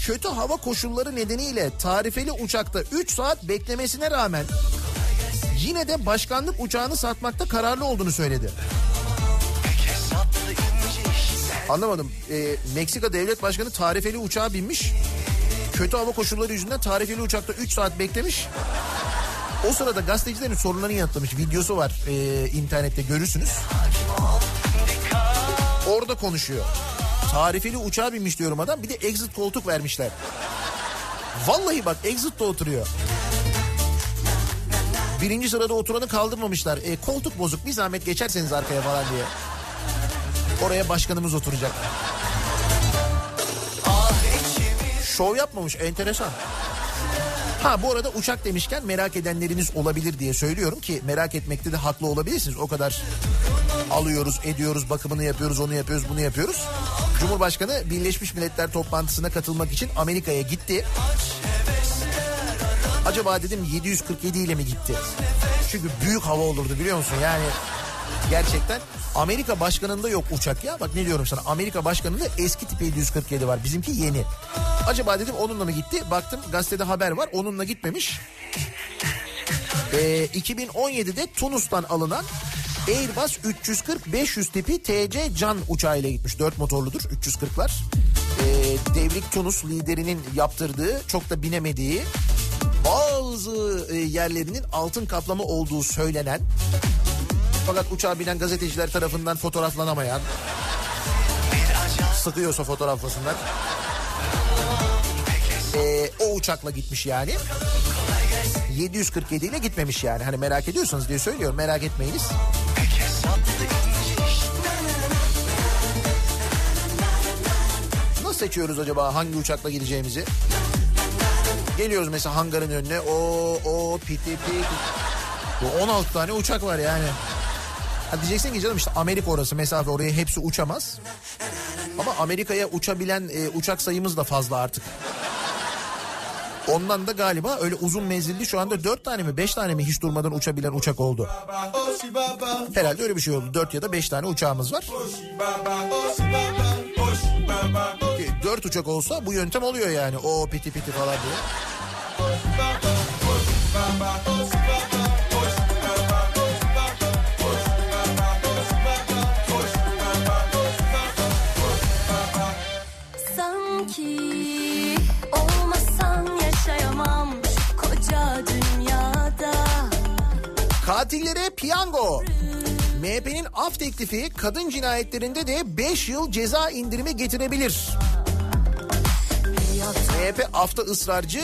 kötü hava koşulları nedeniyle tarifeli uçakta 3 saat beklemesine rağmen yine de başkanlık uçağını satmakta kararlı olduğunu söyledi. Anlamadım. Ee, Meksika Devlet Başkanı tarifeli uçağa binmiş. Kötü hava koşulları yüzünden tarifeli uçakta 3 saat beklemiş. O sırada gazetecilerin sorunlarını yanıtlamış. Videosu var e, internette görürsünüz. Orada konuşuyor. Tarifeli uçağa binmiş diyorum adam. Bir de exit koltuk vermişler. Vallahi bak exit'te oturuyor. Birinci sırada oturanı kaldırmamışlar. E, koltuk bozuk bir zahmet geçerseniz arkaya falan diye. Oraya başkanımız oturacak. Şov yapmamış enteresan. Ha bu arada uçak demişken merak edenleriniz olabilir diye söylüyorum ki merak etmekte de haklı olabilirsiniz. O kadar alıyoruz, ediyoruz, bakımını yapıyoruz, onu yapıyoruz, bunu yapıyoruz. Cumhurbaşkanı Birleşmiş Milletler toplantısına katılmak için Amerika'ya gitti. Acaba dedim 747 ile mi gitti? Çünkü büyük hava olurdu biliyor musun? Yani gerçekten Amerika başkanında yok uçak ya. Bak ne diyorum sana Amerika başkanında eski tip 747 var. Bizimki yeni. Acaba dedim onunla mı gitti? Baktım gazetede haber var onunla gitmemiş. Ee, 2017'de Tunus'tan alınan Airbus 340-500 tipi TC Can uçağıyla gitmiş. 4 motorludur 340'lar. Ee, Devrik Tunus liderinin yaptırdığı çok da binemediği bazı e, yerlerinin altın kaplama olduğu söylenen fakat uçağa binen gazeteciler tarafından fotoğraflanamayan sıkıyorsa fotoğraflasınlar. Ee, o uçakla gitmiş yani. 747 ile gitmemiş yani. Hani merak ediyorsanız diye söylüyorum. Merak etmeyiniz. Nasıl seçiyoruz acaba hangi uçakla gideceğimizi? Geliyoruz mesela hangarın önüne. O o piti piti. 16 tane uçak var yani. Ha diyeceksin ki canım işte Amerika orası mesafe oraya hepsi uçamaz. Ama Amerika'ya uçabilen e, uçak sayımız da fazla artık. Ondan da galiba öyle uzun menzilli şu anda dört tane mi beş tane mi hiç durmadan uçabilen uçak oldu. Herhalde öyle bir şey oldu. Dört ya da beş tane uçağımız var. Dört uçak olsa bu yöntem oluyor yani. O piti piti falan diye. Katillere piyango. MHP'nin af teklifi kadın cinayetlerinde de 5 yıl ceza indirimi getirebilir. MHP afta ısrarcı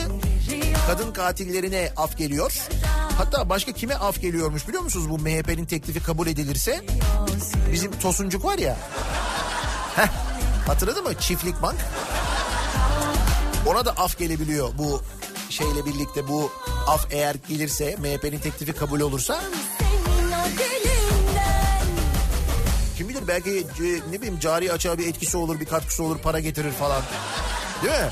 kadın katillerine af geliyor. Hatta başka kime af geliyormuş biliyor musunuz bu MHP'nin teklifi kabul edilirse? Bizim Tosuncuk var ya. Heh, hatırladın mı? Çiftlik Bank. Ona da af gelebiliyor bu şeyle birlikte bu af eğer gelirse MHP'nin teklifi kabul olursa. Kim bilir belki e, ne bileyim cari açığa bir etkisi olur bir katkısı olur para getirir falan. Değil mi?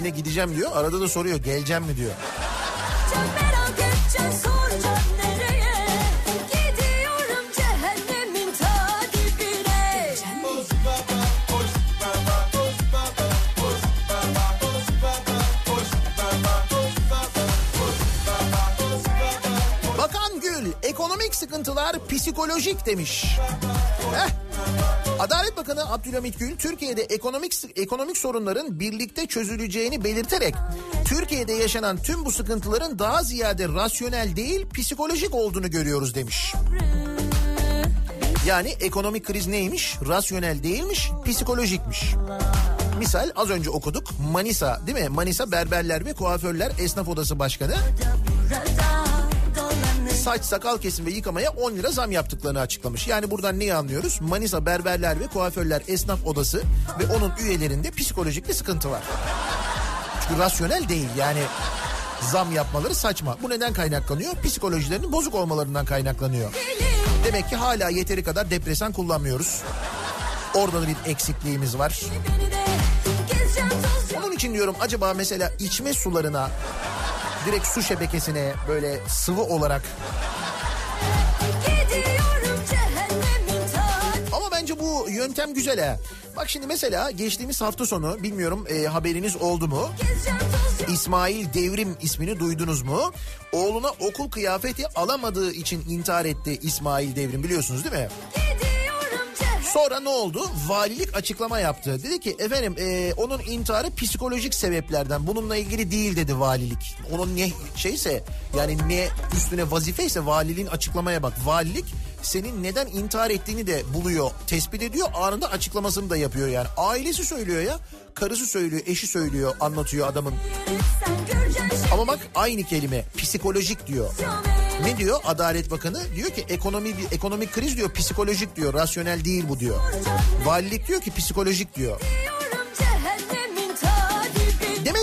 Gideceğim diyor. Arada da soruyor geleceğim mi diyor. Dibine Bakan Gül ekonomik sıkıntılar psikolojik demiş. Heh. Adalet Bakanı Abdülhamit Gül Türkiye'de ekonomik ekonomik sorunların birlikte çözüleceğini belirterek Türkiye'de yaşanan tüm bu sıkıntıların daha ziyade rasyonel değil psikolojik olduğunu görüyoruz demiş. Yani ekonomik kriz neymiş? Rasyonel değilmiş, psikolojikmiş. Misal az önce okuduk Manisa değil mi? Manisa Berberler ve Kuaförler Esnaf Odası Başkanı Burada saç sakal kesim ve yıkamaya 10 lira zam yaptıklarını açıklamış. Yani buradan neyi anlıyoruz? Manisa Berberler ve Kuaförler Esnaf Odası ve onun üyelerinde psikolojik bir sıkıntı var. Çünkü rasyonel değil yani zam yapmaları saçma. Bu neden kaynaklanıyor? Psikolojilerinin bozuk olmalarından kaynaklanıyor. Demek ki hala yeteri kadar depresan kullanmıyoruz. Orada da bir eksikliğimiz var. Onun için diyorum acaba mesela içme sularına direkt su şebekesine böyle sıvı olarak Ama bence bu yöntem güzel ha. Bak şimdi mesela geçtiğimiz hafta sonu bilmiyorum e, haberiniz oldu mu? İsmail Devrim ismini duydunuz mu? Oğluna okul kıyafeti alamadığı için intihar etti İsmail Devrim biliyorsunuz değil mi? Sonra ne oldu? Valilik açıklama yaptı. Dedi ki efendim e, onun intiharı psikolojik sebeplerden. Bununla ilgili değil dedi valilik. Onun ne şeyse yani ne üstüne vazifeyse valiliğin açıklamaya bak. Valilik senin neden intihar ettiğini de buluyor, tespit ediyor. Anında açıklamasını da yapıyor yani. Ailesi söylüyor ya. Karısı söylüyor, eşi söylüyor, anlatıyor adamın. Ama bak aynı kelime psikolojik diyor. Ne diyor Adalet Bakanı? Diyor ki ekonomi ekonomik kriz diyor, psikolojik diyor, rasyonel değil bu diyor. Valilik diyor ki psikolojik diyor.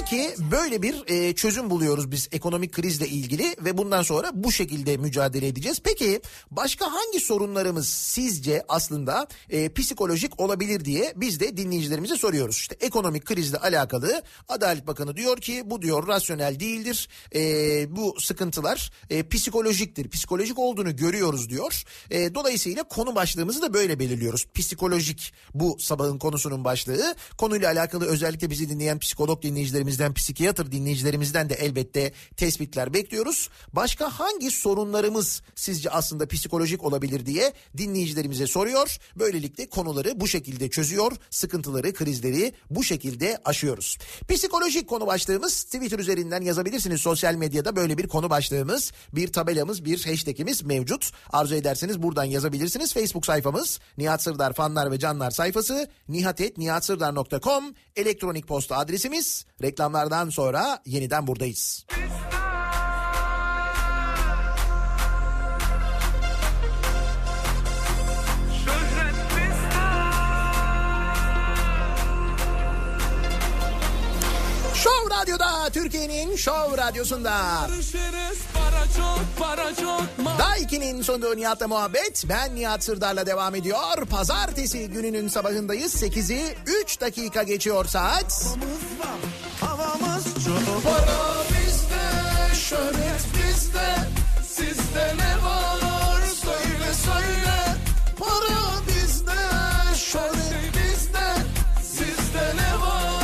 Ki böyle bir e, çözüm buluyoruz biz ekonomik krizle ilgili ve bundan sonra bu şekilde mücadele edeceğiz. Peki başka hangi sorunlarımız sizce aslında e, psikolojik olabilir diye biz de dinleyicilerimize soruyoruz. İşte ekonomik krizle alakalı Adalet Bakanı diyor ki bu diyor rasyonel değildir. E, bu sıkıntılar e, psikolojiktir. Psikolojik olduğunu görüyoruz diyor. E, dolayısıyla konu başlığımızı da böyle belirliyoruz. Psikolojik bu sabahın konusunun başlığı. Konuyla alakalı özellikle bizi dinleyen psikolog dinleyicilerimizden, psikiyatr dinleyicilerimizden de elbette tespitler bekliyoruz. Başka hangi sorunlarımız sizce aslında psikolojik olabilir diye dinleyicilerimize soruyor. Böylelikle konuları bu şekilde çözüyor. Sıkıntıları, krizleri bu şekilde aşıyoruz. Psikolojik konu başlığımız Twitter üzerinden yazabilirsiniz. Sosyal medyada böyle bir konu başlığımız, bir tabelamız, bir hashtagimiz mevcut. Arzu ederseniz buradan yazabilirsiniz. Facebook sayfamız Nihat Sırdar fanlar ve canlar sayfası nihatetnihatsırdar.com elektronik posta adresimiz. Reklamlardan sonra yeniden buradayız. Show Radyo'da Türkiye'nin Show Radyosu'nda. Daiki'nin sunduğu Nihat'la muhabbet. Ben Nihat Sırdar'la devam ediyor. Pazartesi gününün sabahındayız. 8'i 3 dakika geçiyor saat. Çok Para bizde şöhret bizde Sizde ne var söyle söyle Para bizde şöhret bizde Sizde ne var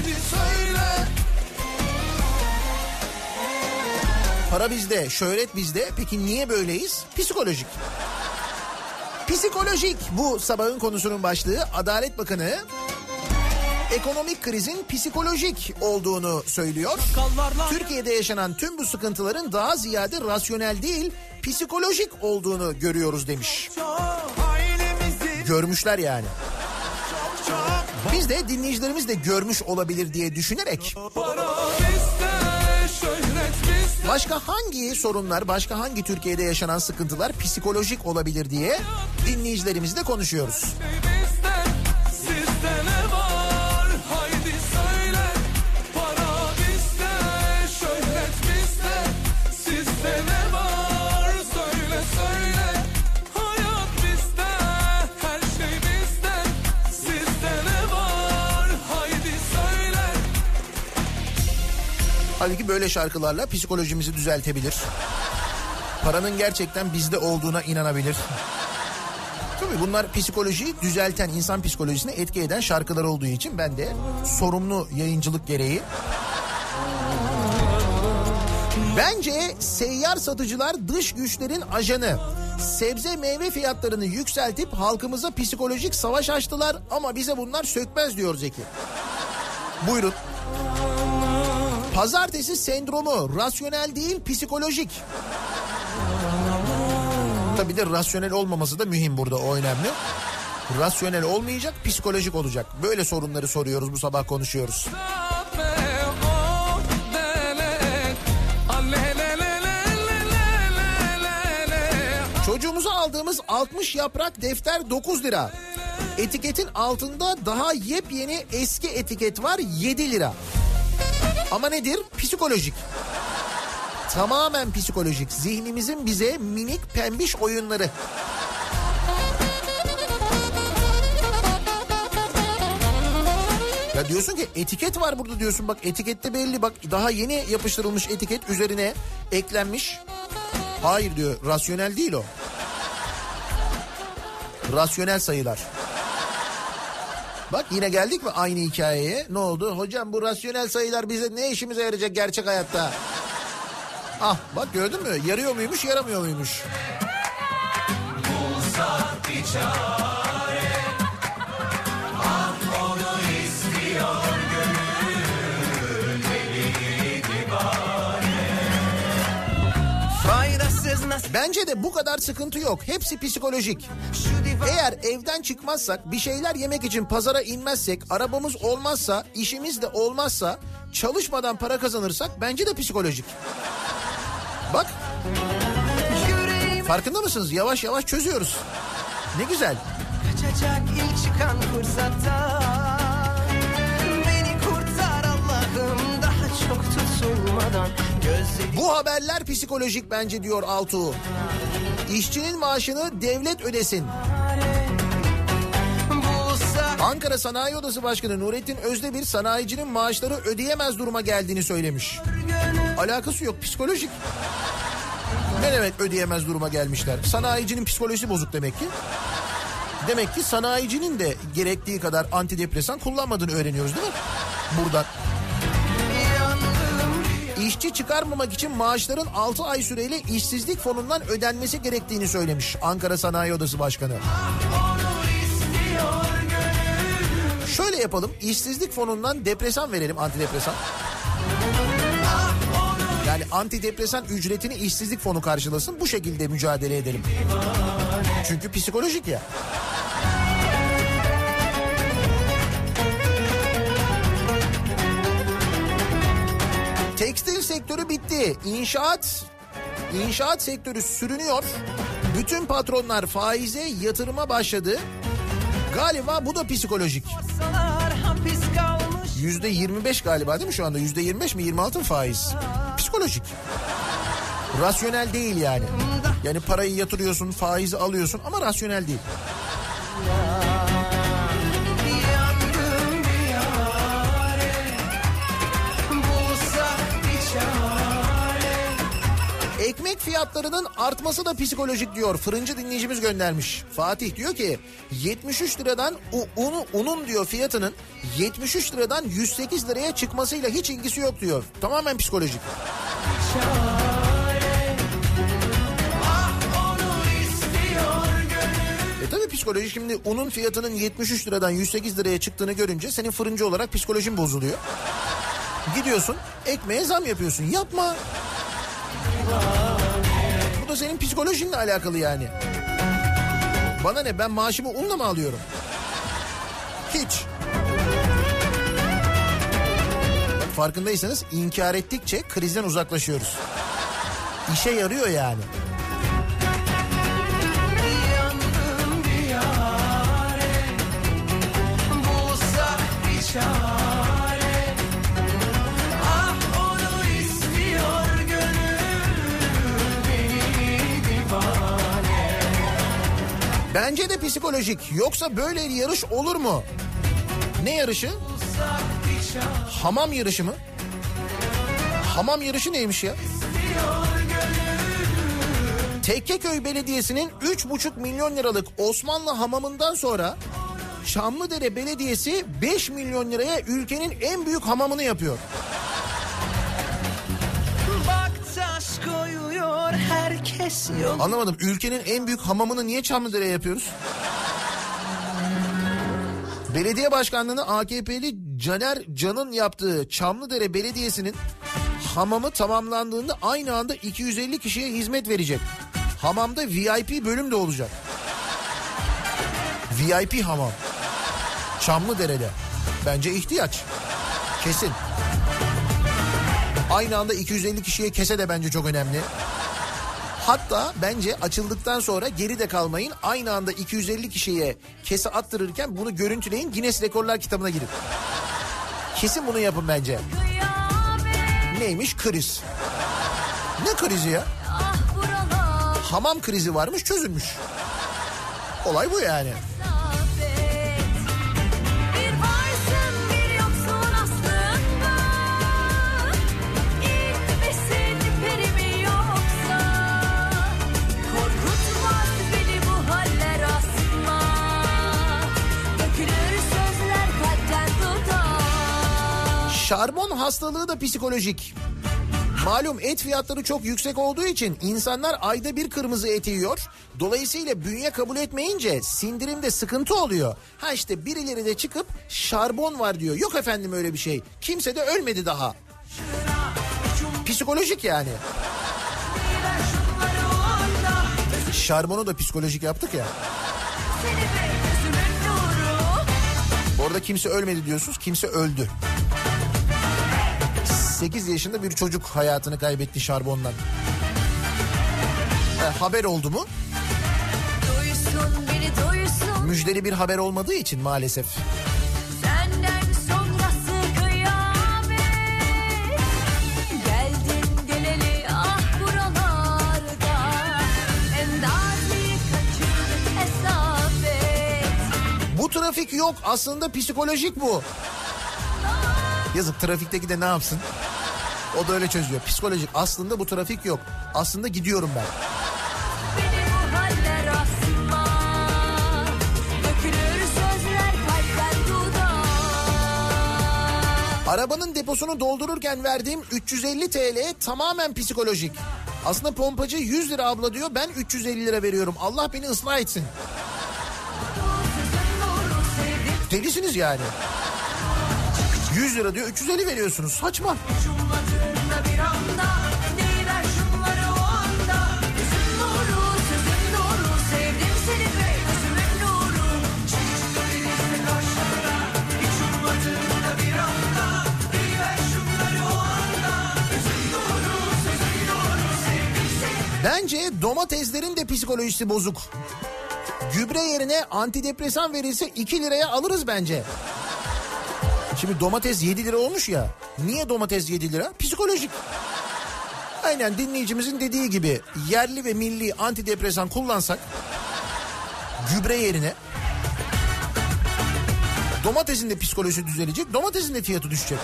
haydi söyle Para bizde, şöhret bizde. Peki niye böyleyiz? Psikolojik. Psikolojik bu sabahın konusunun başlığı. Adalet Bakanı ekonomik krizin psikolojik olduğunu söylüyor. Türkiye'de yaşanan tüm bu sıkıntıların daha ziyade rasyonel değil, psikolojik olduğunu görüyoruz demiş. Görmüşler yani. Biz de dinleyicilerimiz de görmüş olabilir diye düşünerek başka hangi sorunlar, başka hangi Türkiye'de yaşanan sıkıntılar psikolojik olabilir diye dinleyicilerimizle konuşuyoruz. bizde Halbuki böyle şarkılarla psikolojimizi düzeltebilir. Paranın gerçekten bizde olduğuna inanabilir. Tabii bunlar psikolojiyi düzelten, insan psikolojisine etki eden şarkılar olduğu için ben de sorumlu yayıncılık gereği Bence seyyar satıcılar dış güçlerin ajanı. Sebze meyve fiyatlarını yükseltip halkımıza psikolojik savaş açtılar ama bize bunlar sökmez diyor Zeki. Buyurun. Pazartesi sendromu rasyonel değil psikolojik. Tabii de rasyonel olmaması da mühim burada o önemli. Rasyonel olmayacak psikolojik olacak. Böyle sorunları soruyoruz bu sabah konuşuyoruz. Çocuğumuza aldığımız 60 yaprak defter 9 lira. Etiketin altında daha yepyeni eski etiket var 7 lira. Ama nedir? Psikolojik. Tamamen psikolojik. Zihnimizin bize minik pembiş oyunları. Ya diyorsun ki etiket var burada diyorsun bak etikette belli bak daha yeni yapıştırılmış etiket üzerine eklenmiş. Hayır diyor rasyonel değil o. Rasyonel sayılar. Bak yine geldik mi aynı hikayeye? Ne oldu? Hocam bu rasyonel sayılar bize ne işimize yarayacak gerçek hayatta? Ah bak gördün mü? Yarıyor muymuş yaramıyor muymuş? Faydasız Bence de bu kadar sıkıntı yok. Hepsi psikolojik. Eğer evden çıkmazsak, bir şeyler yemek için pazara inmezsek, arabamız olmazsa, işimiz de olmazsa, çalışmadan para kazanırsak bence de psikolojik. Bak farkında mısınız? Yavaş yavaş çözüyoruz. Ne güzel. kaçacak ilk çıkan fırsatta Beni kurtar Allah'ım daha çok tutulmadan Bu haberler psikolojik bence diyor Altuğ. İşçinin maaşını devlet ödesin. Ankara Sanayi Odası Başkanı Nurettin Özdemir sanayicinin maaşları ödeyemez duruma geldiğini söylemiş. Alakası yok psikolojik. Ne demek ödeyemez duruma gelmişler? Sanayicinin psikolojisi bozuk demek ki. Demek ki sanayicinin de gerektiği kadar antidepresan kullanmadığını öğreniyoruz değil mi? Buradan. İşçi çıkarmamak için maaşların 6 ay süreyle işsizlik fonundan ödenmesi gerektiğini söylemiş Ankara Sanayi Odası Başkanı. Şöyle yapalım işsizlik fonundan depresan verelim antidepresan. Yani antidepresan ücretini işsizlik fonu karşılasın bu şekilde mücadele edelim. Çünkü psikolojik ya. Tekstil sektörü bitti. İnşaat İnşaat sektörü sürünüyor. Bütün patronlar faize yatırıma başladı. Galiba bu da psikolojik. Yüzde 25 galiba değil mi şu anda? Yüzde 25 mi 26 mı faiz? Psikolojik. Rasyonel değil yani. Yani parayı yatırıyorsun, faizi alıyorsun ama rasyonel değil. Ekmek fiyatlarının artması da psikolojik diyor. Fırıncı dinleyicimiz göndermiş. Fatih diyor ki 73 liradan unu, unun diyor fiyatının 73 liradan 108 liraya çıkmasıyla hiç ilgisi yok diyor. Tamamen psikolojik. E psikoloji şimdi unun fiyatının 73 liradan 108 liraya çıktığını görünce senin fırıncı olarak psikolojin bozuluyor. Gidiyorsun ekmeğe zam yapıyorsun. Yapma. Bu da senin psikolojinle alakalı yani. Bana ne ben maaşımı unla mı alıyorum? Hiç. Bak farkındaysanız inkar ettikçe krizden uzaklaşıyoruz. İşe yarıyor yani. Yandım bir yare Bulsak Bence de psikolojik. Yoksa böyle yarış olur mu? Ne yarışı? Hamam yarışı mı? Hamam yarışı neymiş ya? Tekkeköy Belediyesi'nin 3,5 milyon liralık Osmanlı hamamından sonra Çamlıdere Belediyesi 5 milyon liraya ülkenin en büyük hamamını yapıyor. Koyuyor herkes yol. Anlamadım ülkenin en büyük hamamını niye Çamlıdere'ye yapıyoruz? Belediye başkanlığını AKP'li Caner Can'ın yaptığı Çamlıdere Belediyesi'nin hamamı tamamlandığında aynı anda 250 kişiye hizmet verecek. Hamamda VIP bölüm de olacak. VIP hamam. Çamlıdere'de. Bence ihtiyaç. Kesin. Aynı anda 250 kişiye kese de bence çok önemli. Hatta bence açıldıktan sonra geri de kalmayın. Aynı anda 250 kişiye kese attırırken bunu görüntüleyin Guinness Rekorlar kitabına girin. Kesin bunu yapın bence. Neymiş? Kriz. Ne krizi ya? Hamam krizi varmış çözülmüş. Olay bu yani. Şarbon hastalığı da psikolojik. Malum et fiyatları çok yüksek olduğu için insanlar ayda bir kırmızı et yiyor. Dolayısıyla bünye kabul etmeyince sindirimde sıkıntı oluyor. Ha işte birileri de çıkıp şarbon var diyor. Yok efendim öyle bir şey. Kimse de ölmedi daha. Psikolojik yani. Şarbonu da psikolojik yaptık ya. Arada kimse ölmedi diyorsunuz. Kimse öldü. 8 yaşında bir çocuk hayatını kaybetti şarbondan. E, haber oldu mu? Duysun beni duysun Müjdeli bir haber olmadığı için maalesef. Ah trafik yok aslında psikolojik bu. Yazık trafikteki de ne yapsın? O da öyle çözüyor. Psikolojik aslında bu trafik yok. Aslında gidiyorum ben. Arabanın deposunu doldururken verdiğim 350 TL tamamen psikolojik. Aslında pompacı 100 lira abla diyor ben 350 lira veriyorum. Allah beni ıslah etsin. Delisiniz yani. 100 lira diyor 350 veriyorsunuz saçma. Bence domateslerin de psikolojisi bozuk. Gübre yerine antidepresan verilse 2 liraya alırız bence. Şimdi domates 7 lira olmuş ya. Niye domates 7 lira? Psikolojik. Aynen dinleyicimizin dediği gibi yerli ve milli antidepresan kullansak gübre yerine domatesin de psikolojisi düzelecek, domatesin de fiyatı düşecek.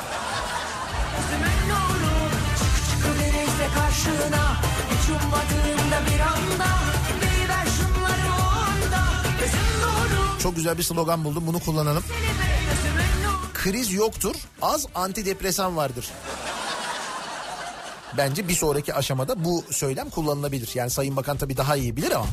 Çok güzel bir slogan buldum bunu kullanalım. seni kriz yoktur. Az antidepresan vardır. Bence bir sonraki aşamada bu söylem kullanılabilir. Yani Sayın Bakan tabii daha iyi bilir ama.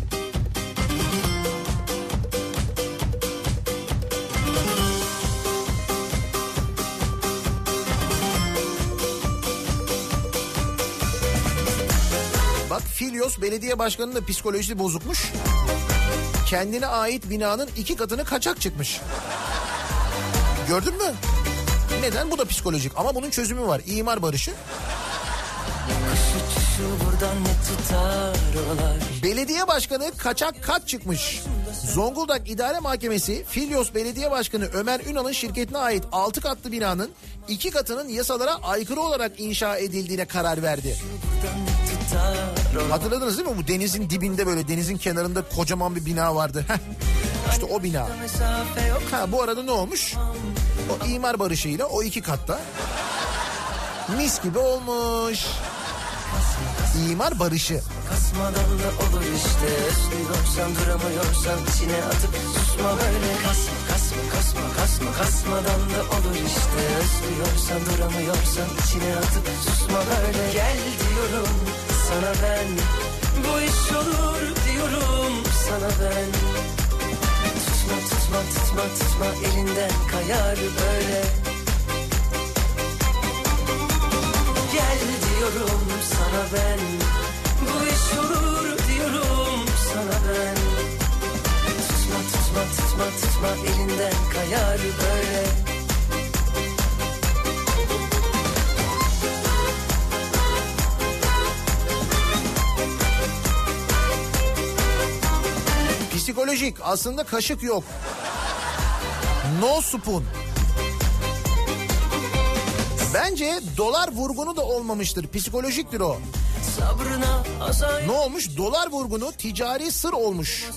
Bak Filyos belediye başkanının da psikolojisi bozukmuş. Kendine ait binanın iki katını kaçak çıkmış. Gördün mü? Neden? Bu da psikolojik ama bunun çözümü var. İmar barışı. Belediye başkanı kaçak kat çıkmış. Zonguldak İdare Mahkemesi Filyos Belediye Başkanı Ömer Ünal'ın şirketine ait 6 katlı binanın iki katının yasalara aykırı olarak inşa edildiğine karar verdi. Hatırladınız değil mi? Bu denizin dibinde böyle denizin kenarında kocaman bir bina vardı. İşte o bina. Ha bu arada ne olmuş? O imar barışıyla o iki katta Mis gibi olmuş. İmar barışı. Kasmadan da olur işte. Özlüyorsan duramıyorsan içine atıp susma böyle. Kasma kasma kasma kasma. Kasmadan da olur işte. Özlüyorsan duramıyorsan içine atıp susma böyle. Gel diyorum sana ben. Bu iş olur diyorum sana ben Tutma tutma tutma tutma elinden kayar böyle. Gel diyorum sana ben Bu iş olur diyorum sana ben. Tutma tutma tutma tutma elinden kayar böyle Psikolojik aslında kaşık yok. No spoon. Bence dolar vurgunu da olmamıştır. Psikolojiktir o. Ne olmuş? Dolar vurgunu ticari sır olmuş.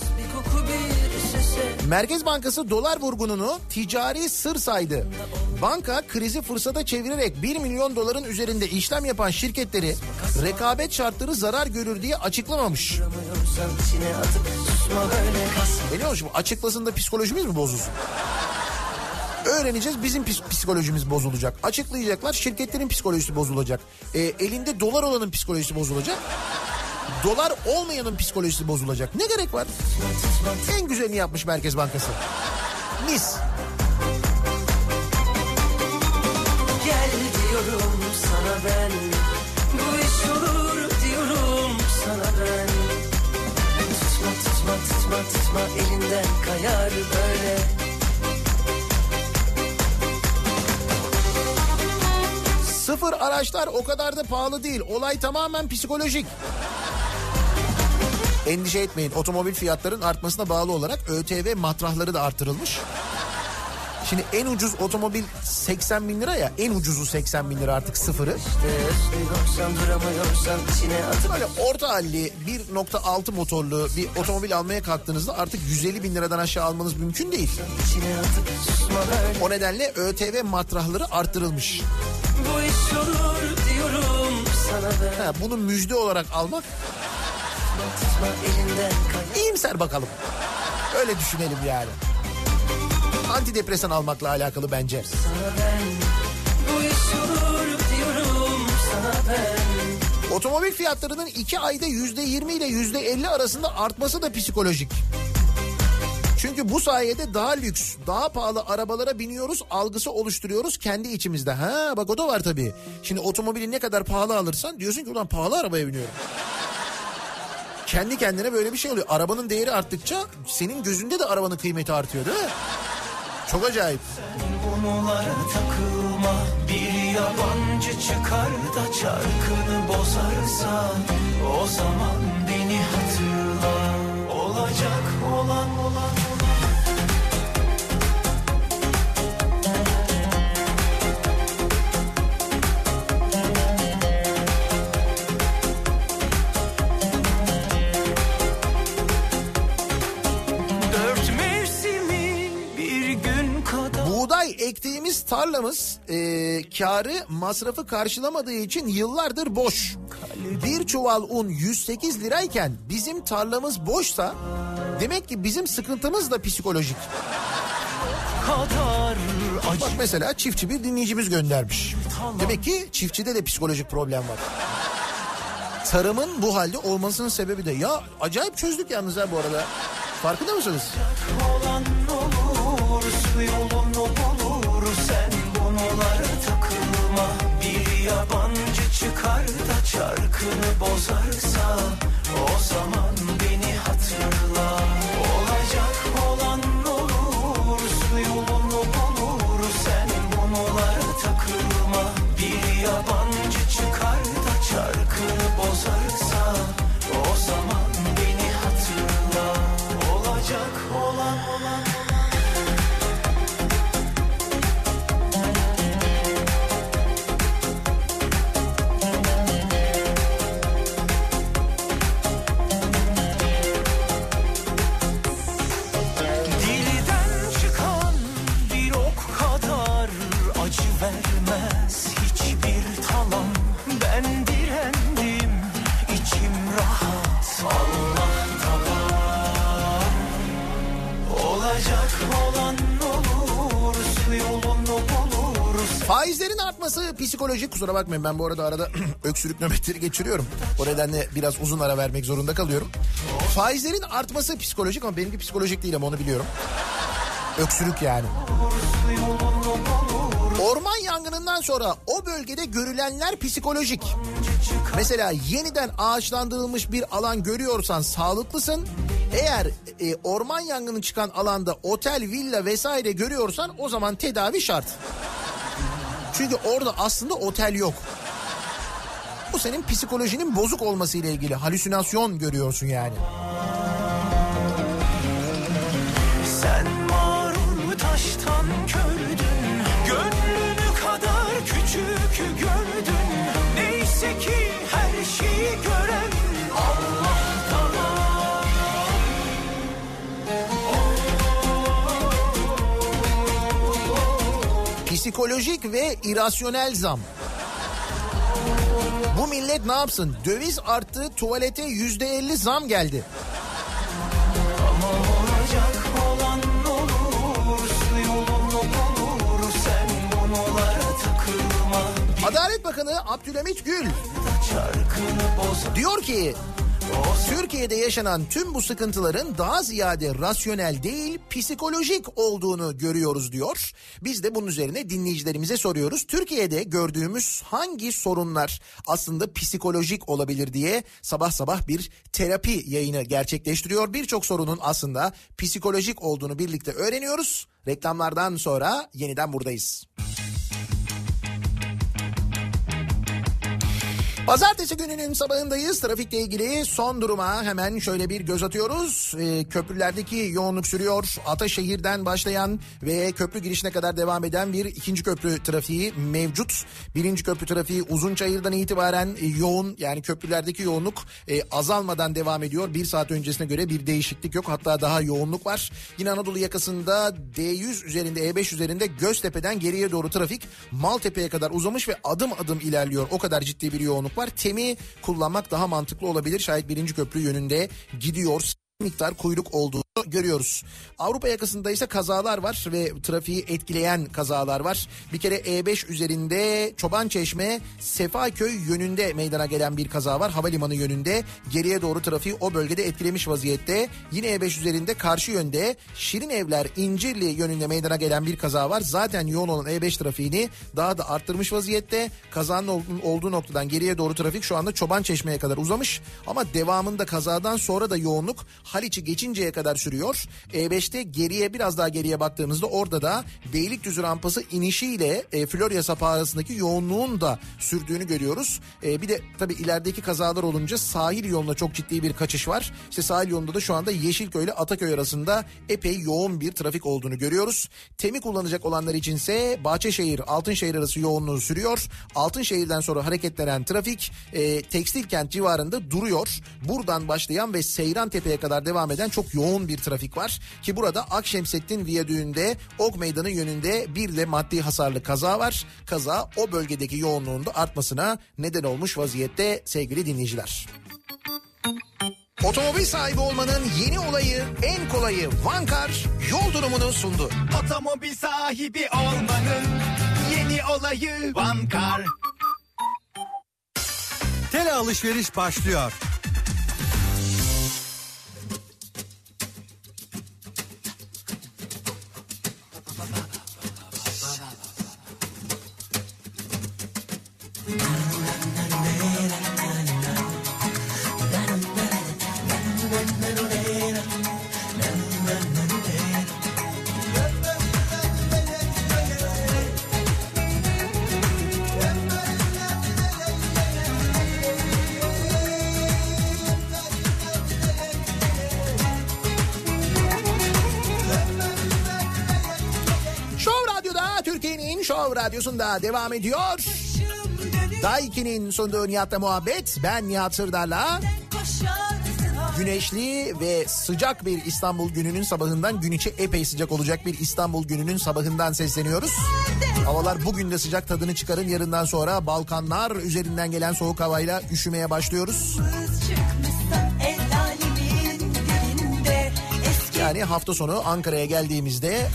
Merkez Bankası dolar vurgununu ticari sır saydı. Banka krizi fırsata çevirerek 1 milyon doların üzerinde işlem yapan şirketleri rekabet şartları zarar görür diye açıklamamış. Biliyor musun? Açıklasın da psikolojimiz mi bozulsun? Öğreneceğiz bizim psikolojimiz bozulacak. Açıklayacaklar şirketlerin psikolojisi bozulacak. E, elinde dolar olanın psikolojisi bozulacak. Dolar olmayanın psikolojisi bozulacak. Ne gerek var? En güzelini yapmış Merkez Bankası. Mis. Gel diyorum sana ben Bu iş olur diyorum sana ben Tutma tutma tutma tutma elinden kayar böyle Sıfır araçlar o kadar da pahalı değil. Olay tamamen psikolojik. Endişe etmeyin. Otomobil fiyatların artmasına bağlı olarak ÖTV matrahları da artırılmış. Şimdi en ucuz otomobil 80 bin lira ya. En ucuzu 80 bin lira artık sıfırı. Böyle orta halli 1.6 motorlu bir otomobil almaya kalktığınızda artık 150 bin liradan aşağı almanız mümkün değil. O nedenle ÖTV matrahları arttırılmış. Bu iş olur diyorum sana Ha, bunu müjde olarak almak iyimser bakalım. Öyle düşünelim yani. Antidepresan almakla alakalı bence. ben Otomobil fiyatlarının iki ayda yüzde yirmi ile yüzde elli arasında artması da psikolojik. Çünkü bu sayede daha lüks, daha pahalı arabalara biniyoruz, algısı oluşturuyoruz kendi içimizde. Ha bak o da var tabii. Şimdi otomobili ne kadar pahalı alırsan diyorsun ki ulan pahalı arabaya biniyorum. Kendi kendine böyle bir şey oluyor. Arabanın değeri arttıkça senin gözünde de arabanın kıymeti artıyor değil mi? Çok acayip. Takılma Bir yabancı çıkar da çarkını bozarsa O zaman tarlamız e, karı masrafı karşılamadığı için yıllardır boş. Bir çuval un 108 lirayken bizim tarlamız boşsa demek ki bizim sıkıntımız da psikolojik. Bak mesela çiftçi bir dinleyicimiz göndermiş. Demek ki çiftçide de psikolojik problem var. Tarımın bu halde olmasının sebebi de ya acayip çözdük yalnız ha bu arada. Farkında mısınız? olan olur yolunu yabancı çıkar da çarkını bozarsa O zaman beni hatırla. Olacak olan olur Su yolunu bulur. Sen konulara takılma Bir yabancı Faizlerin artması psikolojik kusura bakmayın ben bu arada arada öksürük nöbetleri geçiriyorum. O nedenle biraz uzun ara vermek zorunda kalıyorum. Faizlerin artması psikolojik ama benimki psikolojik değil ama onu biliyorum. Öksürük yani. Orman yangınından sonra o bölgede görülenler psikolojik. Mesela yeniden ağaçlandırılmış bir alan görüyorsan sağlıklısın. Eğer e, orman yangını çıkan alanda otel, villa vesaire görüyorsan o zaman tedavi şart. Çünkü orada aslında otel yok. Bu senin psikolojinin bozuk olması ile ilgili halüsinasyon görüyorsun yani. Sen mağrur taştan kördün Gönlünü kadar küçük gördün Psikolojik ve irasyonel zam. Bu millet ne yapsın? Döviz arttı, tuvalete yüzde elli zam geldi. Adalet Bakanı Abdülhamit Gül diyor ki Türkiye'de yaşanan tüm bu sıkıntıların daha ziyade rasyonel değil psikolojik olduğunu görüyoruz diyor. Biz de bunun üzerine dinleyicilerimize soruyoruz. Türkiye'de gördüğümüz hangi sorunlar aslında psikolojik olabilir diye sabah sabah bir terapi yayını gerçekleştiriyor. Birçok sorunun aslında psikolojik olduğunu birlikte öğreniyoruz. Reklamlardan sonra yeniden buradayız. Pazartesi gününün sabahındayız. Trafikle ilgili son duruma hemen şöyle bir göz atıyoruz. Ee, köprülerdeki yoğunluk sürüyor. Ataşehir'den başlayan ve köprü girişine kadar devam eden bir ikinci köprü trafiği mevcut. Birinci köprü trafiği Uzunçayır'dan itibaren e, yoğun yani köprülerdeki yoğunluk e, azalmadan devam ediyor. Bir saat öncesine göre bir değişiklik yok. Hatta daha yoğunluk var. Yine Anadolu yakasında D100 üzerinde E5 üzerinde Göztepe'den geriye doğru trafik Maltepe'ye kadar uzamış ve adım adım ilerliyor. O kadar ciddi bir yoğunluk var. Temi kullanmak daha mantıklı olabilir. Şayet birinci köprü yönünde gidiyor miktar kuyruk olduğunu görüyoruz. Avrupa yakasında ise kazalar var ve trafiği etkileyen kazalar var. Bir kere E5 üzerinde Çobançeşme Sefaköy yönünde meydana gelen bir kaza var. Havalimanı yönünde geriye doğru trafiği o bölgede etkilemiş vaziyette. Yine E5 üzerinde karşı yönde Şirin Evler İncirli yönünde meydana gelen bir kaza var. Zaten yoğun olan E5 trafiğini daha da arttırmış vaziyette. Kazanın ol- olduğu noktadan geriye doğru trafik şu anda Çobançeşme'ye kadar uzamış. Ama devamında kazadan sonra da yoğunluk Haliç'i geçinceye kadar sürüyor. E5'te geriye biraz daha geriye baktığımızda orada da Beylikdüzü rampası inişiyle e, Florya sapağı arasındaki yoğunluğun da sürdüğünü görüyoruz. E, bir de tabii ilerideki kazalar olunca sahil yoluna çok ciddi bir kaçış var. İşte sahil yolunda da şu anda Yeşilköy ile Ataköy arasında epey yoğun bir trafik olduğunu görüyoruz. Temi kullanacak olanlar içinse Bahçeşehir Altınşehir arası yoğunluğu sürüyor. Altınşehir'den sonra hareketlenen trafik e, tekstil kent civarında duruyor. Buradan başlayan ve Seyran Tepe'ye kadar devam eden çok yoğun bir trafik var. Ki burada Akşemsettin Viyadüğü'nde Ok Meydanı yönünde bir de maddi hasarlı kaza var. Kaza o bölgedeki yoğunluğun da artmasına neden olmuş vaziyette sevgili dinleyiciler. Otomobil sahibi olmanın yeni olayı, en kolayı Vankar yol durumunu sundu. Otomobil sahibi olmanın yeni olayı Vankar. Tele alışveriş başlıyor. Radyosu'nda devam ediyor. Daiki'nin sunduğu Nihat'la muhabbet. Ben Nihat Sırdar'la güneşli ve sıcak bir İstanbul gününün sabahından gün içi epey sıcak olacak bir İstanbul gününün sabahından sesleniyoruz. Havalar bugün de sıcak tadını çıkarın yarından sonra Balkanlar üzerinden gelen soğuk havayla üşümeye başlıyoruz. Yani hafta sonu Ankara'ya geldiğimizde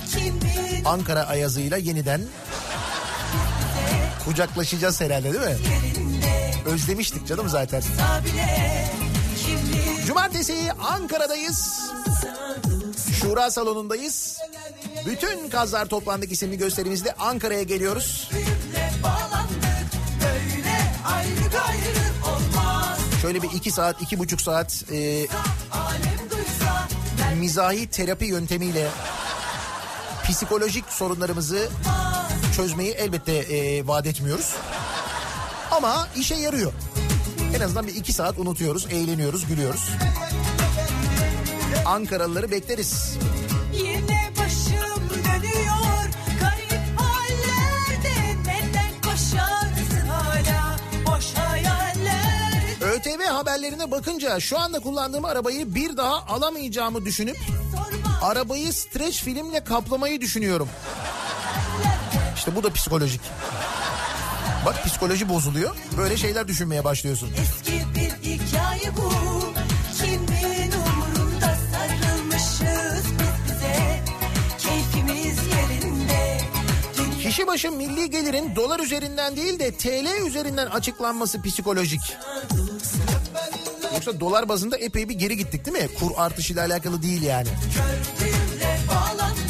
Ankara ayazıyla yeniden Kucaklaşacağız herhalde değil mi? Özlemiştik canım zaten. Cumartesi Ankara'dayız. Şura salonundayız. Bütün kazlar toplandık isimli gösterimizde Ankara'ya geliyoruz. Şöyle bir iki saat, iki buçuk saat e, mizahi terapi yöntemiyle psikolojik sorunlarımızı çözmeyi elbette e, vaat etmiyoruz. Ama işe yarıyor. En azından bir iki saat unutuyoruz, eğleniyoruz, gülüyoruz. Ankaralıları bekleriz. Yine başım dönüyor Garip hallerde Neden koşarsın hala Boş hayaller ÖTV haberlerine bakınca şu anda kullandığım arabayı bir daha alamayacağımı düşünüp arabayı streç filmle kaplamayı düşünüyorum. İşte bu da psikolojik. Bak psikoloji bozuluyor. Böyle şeyler düşünmeye başlıyorsun. Eski bir hikaye bu Kimin umurunda sarılmışız biz bize Keyfimiz yerinde Dünya Kişi başı milli gelirin dolar üzerinden değil de TL üzerinden açıklanması psikolojik. Yoksa dolar bazında epey bir geri gittik değil mi? Kur artışıyla alakalı değil yani. ayrı gayrı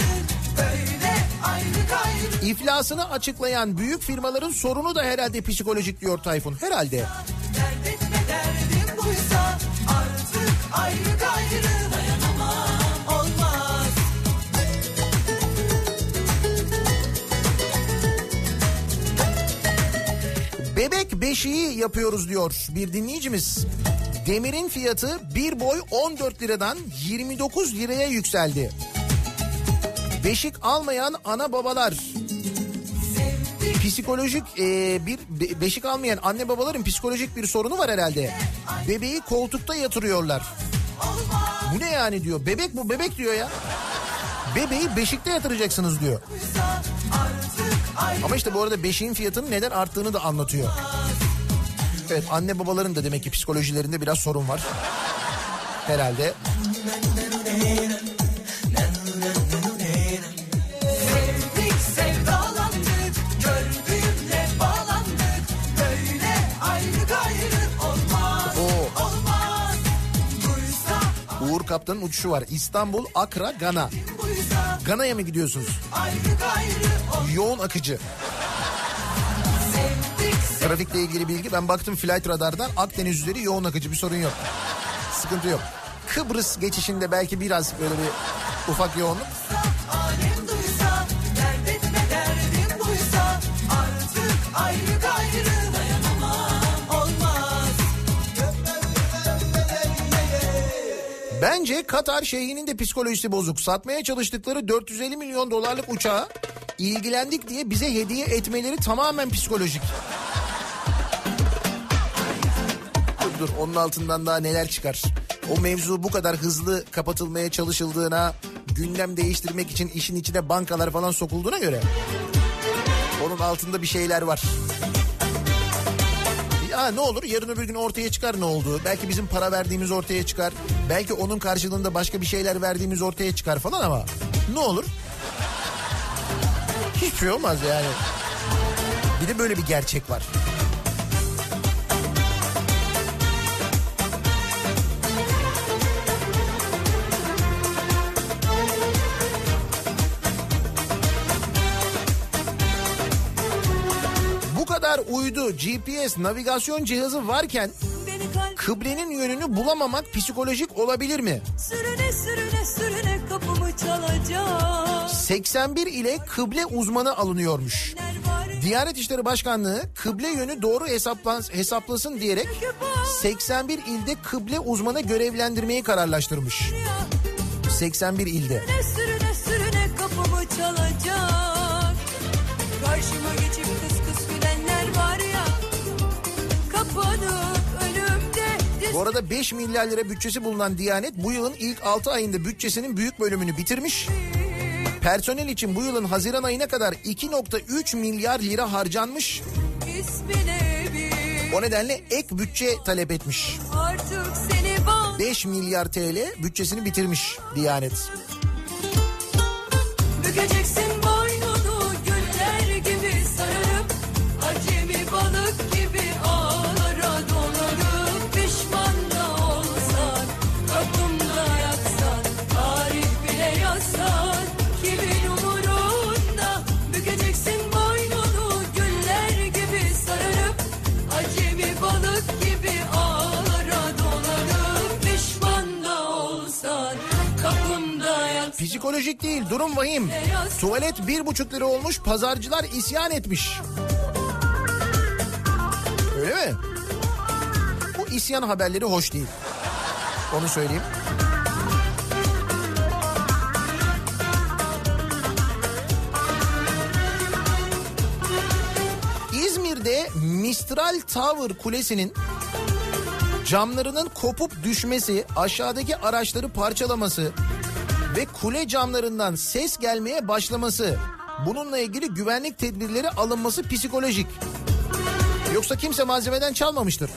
İflasını açıklayan büyük firmaların sorunu da herhalde psikolojik diyor Tayfun. Herhalde. Bebek beşiği yapıyoruz diyor bir dinleyicimiz. Demirin fiyatı bir boy 14 liradan 29 liraya yükseldi. Beşik almayan ana babalar psikolojik e, bir be- beşik almayan anne babaların psikolojik bir sorunu var herhalde. Bebeği koltukta yatırıyorlar. Bu ne yani diyor. Bebek bu bebek diyor ya. Bebeği beşikte yatıracaksınız diyor. Ama işte bu arada beşiğin fiyatının neden arttığını da anlatıyor. Evet anne babaların da demek ki psikolojilerinde biraz sorun var. Herhalde. Kaptan'ın uçuşu var. İstanbul, Akra, Gana. Gana'ya mı gidiyorsunuz? Yoğun akıcı. Trafikle ilgili bilgi ben baktım flight radardan Akdeniz üzeri yoğun akıcı bir sorun yok. Sıkıntı yok. Kıbrıs geçişinde belki biraz böyle bir ufak yoğunluk. Bence Katar şeyhinin de psikolojisi bozuk. Satmaya çalıştıkları 450 milyon dolarlık uçağı ilgilendik diye bize hediye etmeleri tamamen psikolojik. Dur dur onun altından daha neler çıkar. O mevzu bu kadar hızlı kapatılmaya çalışıldığına, gündem değiştirmek için işin içine bankalar falan sokulduğuna göre onun altında bir şeyler var. Ya ne olur yarın öbür gün ortaya çıkar ne oldu? Belki bizim para verdiğimiz ortaya çıkar. Belki onun karşılığında başka bir şeyler verdiğimiz ortaya çıkar falan ama ne olur? Hiçbir şey olmaz yani. Bir de böyle bir gerçek var. Uydu, GPS, navigasyon cihazı varken kıblenin yönünü bulamamak psikolojik olabilir mi? sürüne sürüne sürüne kapımı çalacak 81 ile kıble uzmanı alınıyormuş. Diyanet İşleri Başkanlığı kıble yönü doğru hesaplan, hesaplasın diyerek 81 ilde kıble uzmanı görevlendirmeyi kararlaştırmış. ya 81 ilde. Sürüne sürüne sürüne kapımı çalacak Bu arada 5 milyar lira bütçesi bulunan Diyanet bu yılın ilk 6 ayında bütçesinin büyük bölümünü bitirmiş. Personel için bu yılın Haziran ayına kadar 2.3 milyar lira harcanmış. O nedenle ek bütçe talep etmiş. Artık seni bağ 5 milyar TL bütçesini bitirmiş Diyanet. Bükeceksin psikolojik değil durum vahim. Tuvalet bir buçuk lira olmuş pazarcılar isyan etmiş. Öyle mi? Bu isyan haberleri hoş değil. Onu söyleyeyim. İzmir'de Mistral Tower Kulesi'nin camlarının kopup düşmesi, aşağıdaki araçları parçalaması, ve kule camlarından ses gelmeye başlaması. Bununla ilgili güvenlik tedbirleri alınması psikolojik. Yoksa kimse malzemeden çalmamıştır.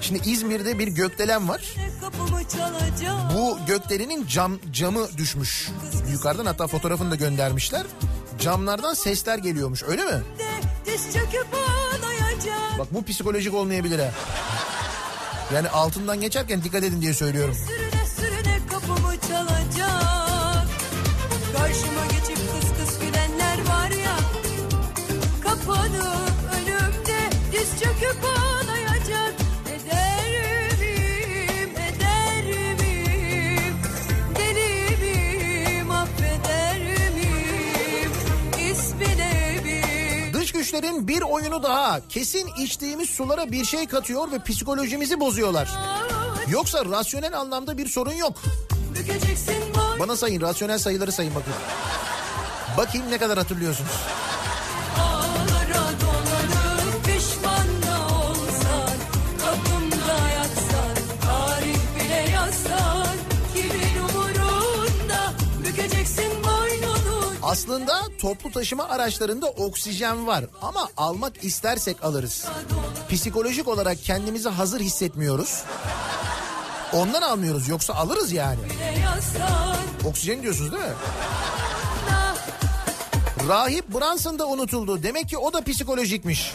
Şimdi İzmir'de bir gökdelen var. Bu gökdelenin cam camı düşmüş. Yukarıdan hatta fotoğrafını da göndermişler. Camlardan sesler geliyormuş öyle mi? Bak bu psikolojik olmayabilir ha. Yani altından geçerken dikkat edin diye söylüyorum. Sürüne sürüne kapımı çalacak. Karşıma geçip kıs kıs gülenler var ya. Kapanıp önümde diz çöküp ağır. Dönüşlerin bir oyunu daha. Kesin içtiğimiz sulara bir şey katıyor ve psikolojimizi bozuyorlar. Yoksa rasyonel anlamda bir sorun yok. Bana sayın rasyonel sayıları sayın bakın. Bakayım ne kadar hatırlıyorsunuz. Aslında toplu taşıma araçlarında oksijen var ama almak istersek alırız. Psikolojik olarak kendimizi hazır hissetmiyoruz. Ondan almıyoruz yoksa alırız yani. Oksijen diyorsunuz değil mi? Rahip Branson'da unutuldu. Demek ki o da psikolojikmiş.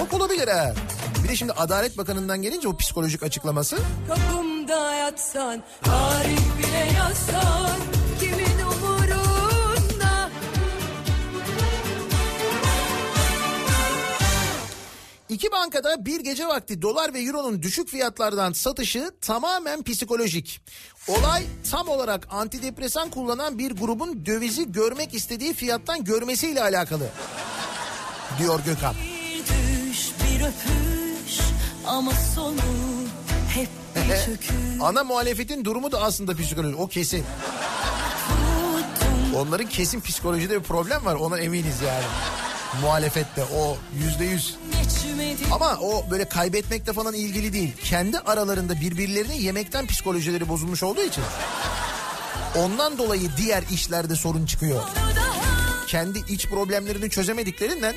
Bak olabilir ha. Bir de şimdi Adalet Bakanı'ndan gelince o psikolojik açıklaması. Kapımda yatsan, tarih bile yazsan, kimin İki bankada bir gece vakti dolar ve euronun düşük fiyatlardan satışı tamamen psikolojik. Olay tam olarak antidepresan kullanan bir grubun dövizi görmek istediği fiyattan görmesiyle alakalı. Diyor Gökhan. Bir düş, bir öpüş, ama sonu hep Ana muhalefetin durumu da aslında psikoloji. O kesin. Onların kesin psikolojide bir problem var. Ona eminiz yani muhalefette o yüzde yüz. Ama o böyle kaybetmekle falan ilgili değil. Kendi aralarında birbirlerine yemekten psikolojileri bozulmuş olduğu için. Ondan dolayı diğer işlerde sorun çıkıyor. Kendi iç problemlerini çözemediklerinden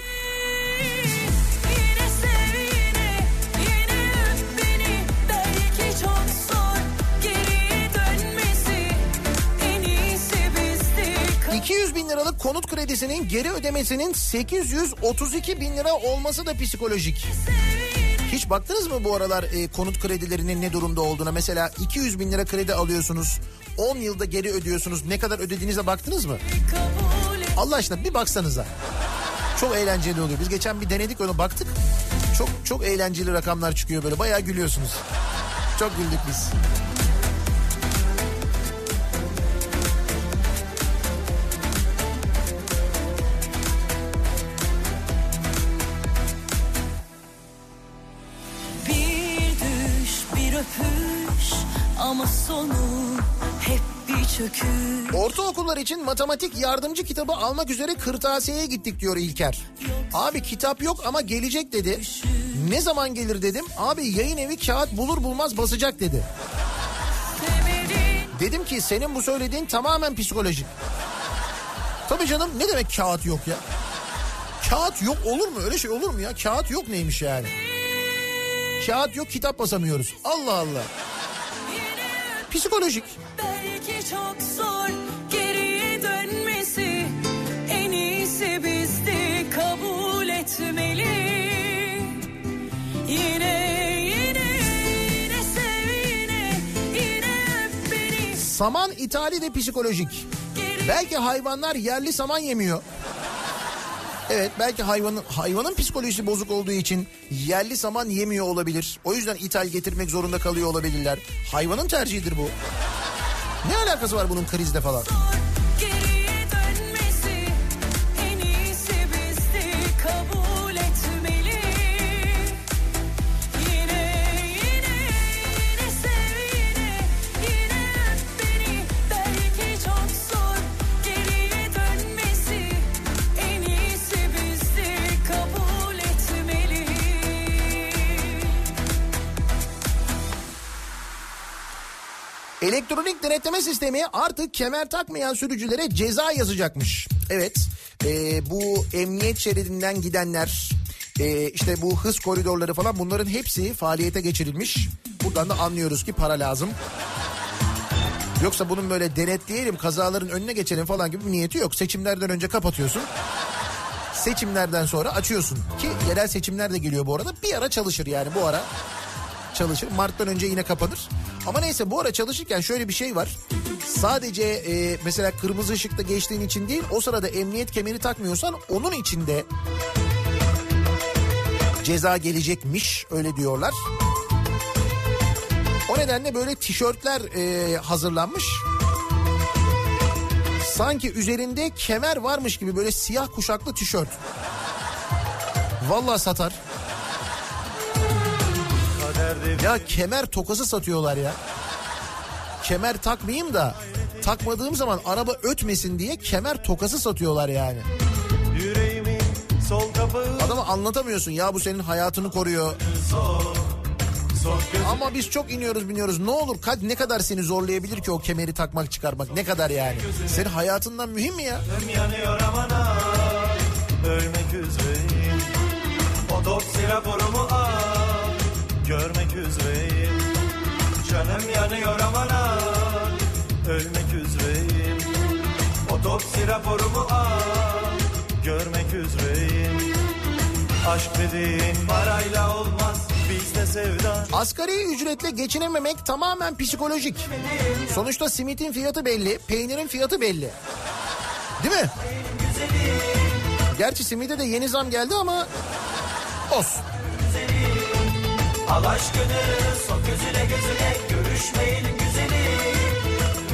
200 bin liralık konut kredisinin geri ödemesinin 832 bin lira olması da psikolojik. Hiç baktınız mı bu aralar e, konut kredilerinin ne durumda olduğuna? Mesela 200 bin lira kredi alıyorsunuz, 10 yılda geri ödüyorsunuz. Ne kadar ödediğinize baktınız mı? Allah aşkına bir baksanıza. Çok eğlenceli oluyor. Biz geçen bir denedik onu baktık. Çok çok eğlenceli rakamlar çıkıyor böyle. Bayağı gülüyorsunuz. Çok güldük biz. sonu hep bir çöküş. Ortaokullar için matematik yardımcı kitabı almak üzere kırtasiyeye gittik diyor İlker. Abi kitap yok ama gelecek dedi. Ne zaman gelir dedim. Abi yayın evi kağıt bulur bulmaz basacak dedi. Dedim ki senin bu söylediğin tamamen psikolojik. Tabii canım ne demek kağıt yok ya? Kağıt yok olur mu? Öyle şey olur mu ya? Kağıt yok neymiş yani? Kağıt yok kitap basamıyoruz. Allah Allah. Psikolojik. Belki çok zor geriye dönmesi en iyisi bizdi kabul etmeli. Yine Saman ithali de psikolojik. Belki hayvanlar yerli saman yemiyor. Evet belki hayvanın hayvanın psikolojisi bozuk olduğu için yerli saman yemiyor olabilir. O yüzden ithal getirmek zorunda kalıyor olabilirler. Hayvanın tercihidir bu. Ne alakası var bunun krizle falan? Elektronik denetleme sistemi artık kemer takmayan sürücülere ceza yazacakmış. Evet e, bu emniyet şeridinden gidenler e, işte bu hız koridorları falan bunların hepsi faaliyete geçirilmiş. Buradan da anlıyoruz ki para lazım. Yoksa bunun böyle denetleyelim kazaların önüne geçelim falan gibi bir niyeti yok. Seçimlerden önce kapatıyorsun. Seçimlerden sonra açıyorsun. Ki yerel seçimler de geliyor bu arada. Bir ara çalışır yani bu ara çalışır. Mart'tan önce yine kapanır. Ama neyse bu ara çalışırken şöyle bir şey var. Sadece e, mesela kırmızı ışıkta geçtiğin için değil o sırada emniyet kemeri takmıyorsan onun içinde ceza gelecekmiş öyle diyorlar. O nedenle böyle tişörtler e, hazırlanmış. Sanki üzerinde kemer varmış gibi böyle siyah kuşaklı tişört. Vallahi satar. Ya kemer tokası satıyorlar ya. Kemer takmayayım da takmadığım zaman araba ötmesin diye kemer tokası satıyorlar yani. Adama anlatamıyorsun ya bu senin hayatını koruyor. Ama biz çok iniyoruz biniyoruz. Ne olur kad ne kadar seni zorlayabilir ki o kemeri takmak çıkarmak ne kadar yani. Senin hayatından mühim mi ya? yanıyor Ölmek üzereyim Otopsi raporumu al Görmek üzereyim Canım yanıyor aman ha Ölmek üzereyim Otopsi raporumu al Görmek üzereyim Aşk dediğin parayla olmaz Bizde sevda Asgari ücretle geçinememek tamamen psikolojik. Sonuçta simitin fiyatı belli, peynirin fiyatı belli. Değil mi? Gerçi simide de yeni zam geldi ama olsun. Al aşkını sok gözüne gözüne Görüşmeyelim güzelim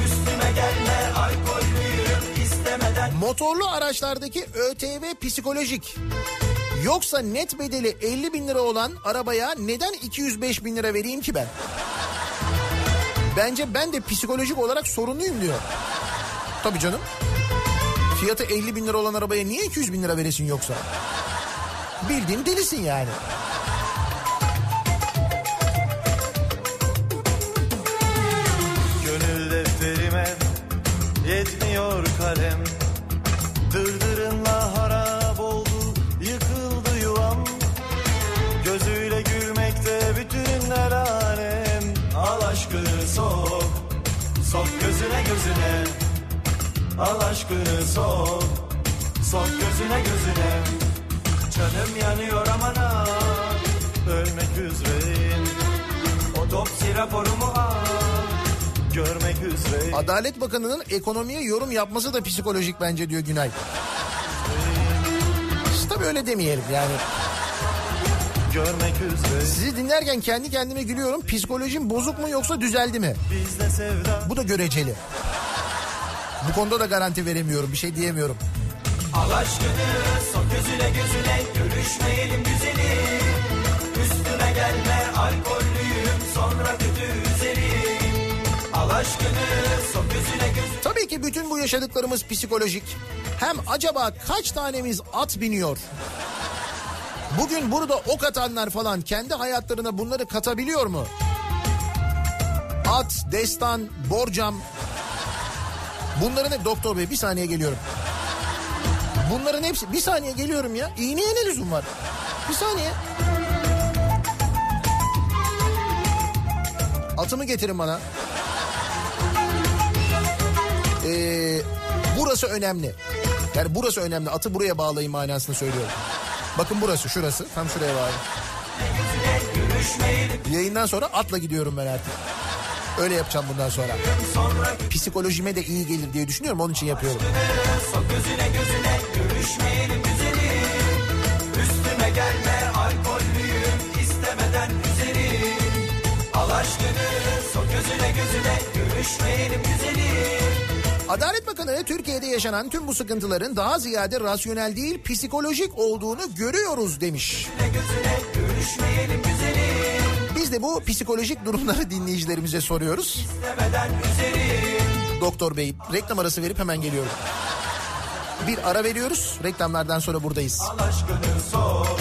Üstüme gelme alkollüyüm istemeden Motorlu araçlardaki ÖTV psikolojik. Yoksa net bedeli 50 bin lira olan arabaya neden 205 bin lira vereyim ki ben? Bence ben de psikolojik olarak sorunluyum diyor. Tabii canım. Fiyatı 50 bin lira olan arabaya niye 200 bin lira veresin yoksa? Bildiğin delisin yani. Al aşkını sok, sok gözüne gözüne Canım yanıyor aman ha Ölmek üzereyim Otopsi raporumu al Görmek üzereyim Adalet Bakanı'nın ekonomiye yorum yapması da psikolojik bence diyor Günay. Tabii öyle demeyelim yani. Görmek üzere Sizi dinlerken kendi kendime gülüyorum. Psikolojim bozuk mu yoksa düzeldi mi? Bu da göreceli. Bu konuda da garanti veremiyorum. Bir şey diyemiyorum. Al aşkını sok gözüne gözüne Görüşmeyelim güzelim Üstüme gelme alkollüyüm Sonra kötü üzerim Al aşkını sok gözüne gözüne Tabii ki bütün bu yaşadıklarımız psikolojik. Hem acaba kaç tanemiz at biniyor? Bugün burada ok atanlar falan kendi hayatlarına bunları katabiliyor mu? At, destan, borcam. Bunların hep doktor bey bir saniye geliyorum. Bunların hepsi bir saniye geliyorum ya. İğneye ne lüzum var? Bir saniye. Atımı getirin bana. Ee, burası önemli. Yani burası önemli. Atı buraya bağlayın manasını söylüyorum. Bakın burası şurası. Tam şuraya bağlayın. Yayından sonra atla gidiyorum ben artık. Öyle yapacağım bundan sonra. Psikolojime de iyi gelir diye düşünüyorum. Onun için yapıyorum. Gözüne gözüne Görüşmeyelim güzelim gelme alkollüyüm istemeden üzerim Al aşkını sok gözüne gözüne görüşmeyelim güzelim Adalet Bakanı Türkiye'de yaşanan tüm bu sıkıntıların daha ziyade rasyonel değil psikolojik olduğunu görüyoruz demiş. Gözüne görüşmeyelim güzelim De bu psikolojik durumları dinleyicilerimize soruyoruz. Doktor Bey reklam arası verip hemen geliyorum. Bir ara veriyoruz. Reklamlardan sonra buradayız. Al aşkını sok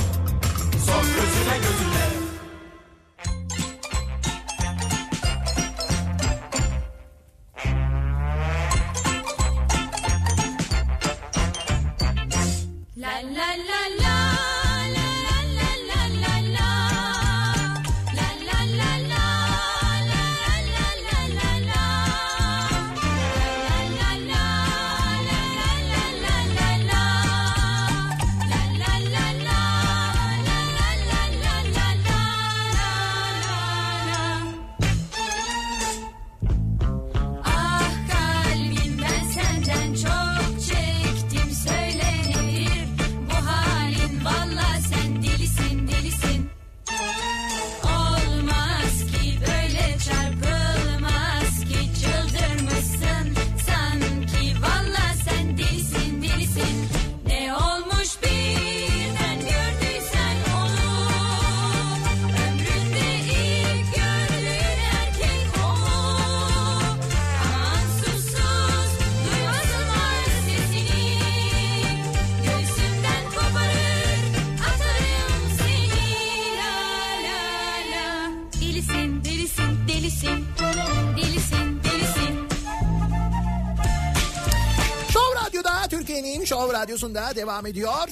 Radyosu'nda devam ediyor.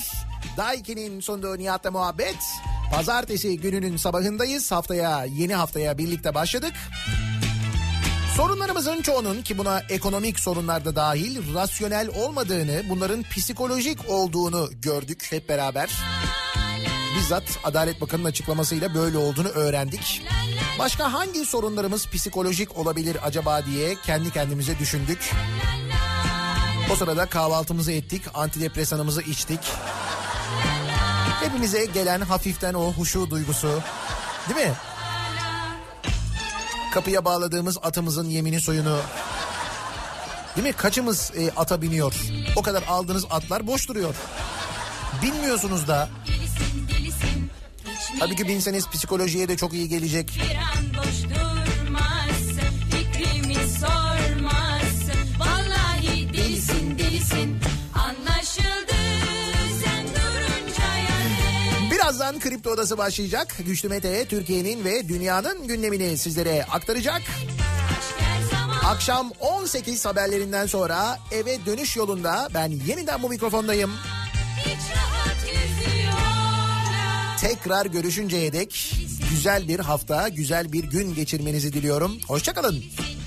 Daiki'nin sunduğu Nihat'la muhabbet. Pazartesi gününün sabahındayız. Haftaya yeni haftaya birlikte başladık. Sorunlarımızın çoğunun ki buna ekonomik sorunlar da dahil rasyonel olmadığını, bunların psikolojik olduğunu gördük hep beraber. Bizzat Adalet Bakanı'nın açıklamasıyla böyle olduğunu öğrendik. Başka hangi sorunlarımız psikolojik olabilir acaba diye kendi kendimize düşündük. O sırada kahvaltımızı ettik, antidepresanımızı içtik. Hepimize gelen hafiften o huşu duygusu. Değil mi? Kapıya bağladığımız atımızın yemini suyunu. Değil mi? Kaçımız e, ata biniyor? O kadar aldığınız atlar boş duruyor. Bilmiyorsunuz da. Tabii ki binseniz psikolojiye de çok iyi gelecek. bir an boş Birazdan Kripto Odası başlayacak. Güçlü Mete Türkiye'nin ve dünyanın gündemini sizlere aktaracak. Akşam 18 haberlerinden sonra eve dönüş yolunda ben yeniden bu mikrofondayım. Tekrar görüşünceye dek güzel bir hafta, güzel bir gün geçirmenizi diliyorum. Hoşçakalın. Delisin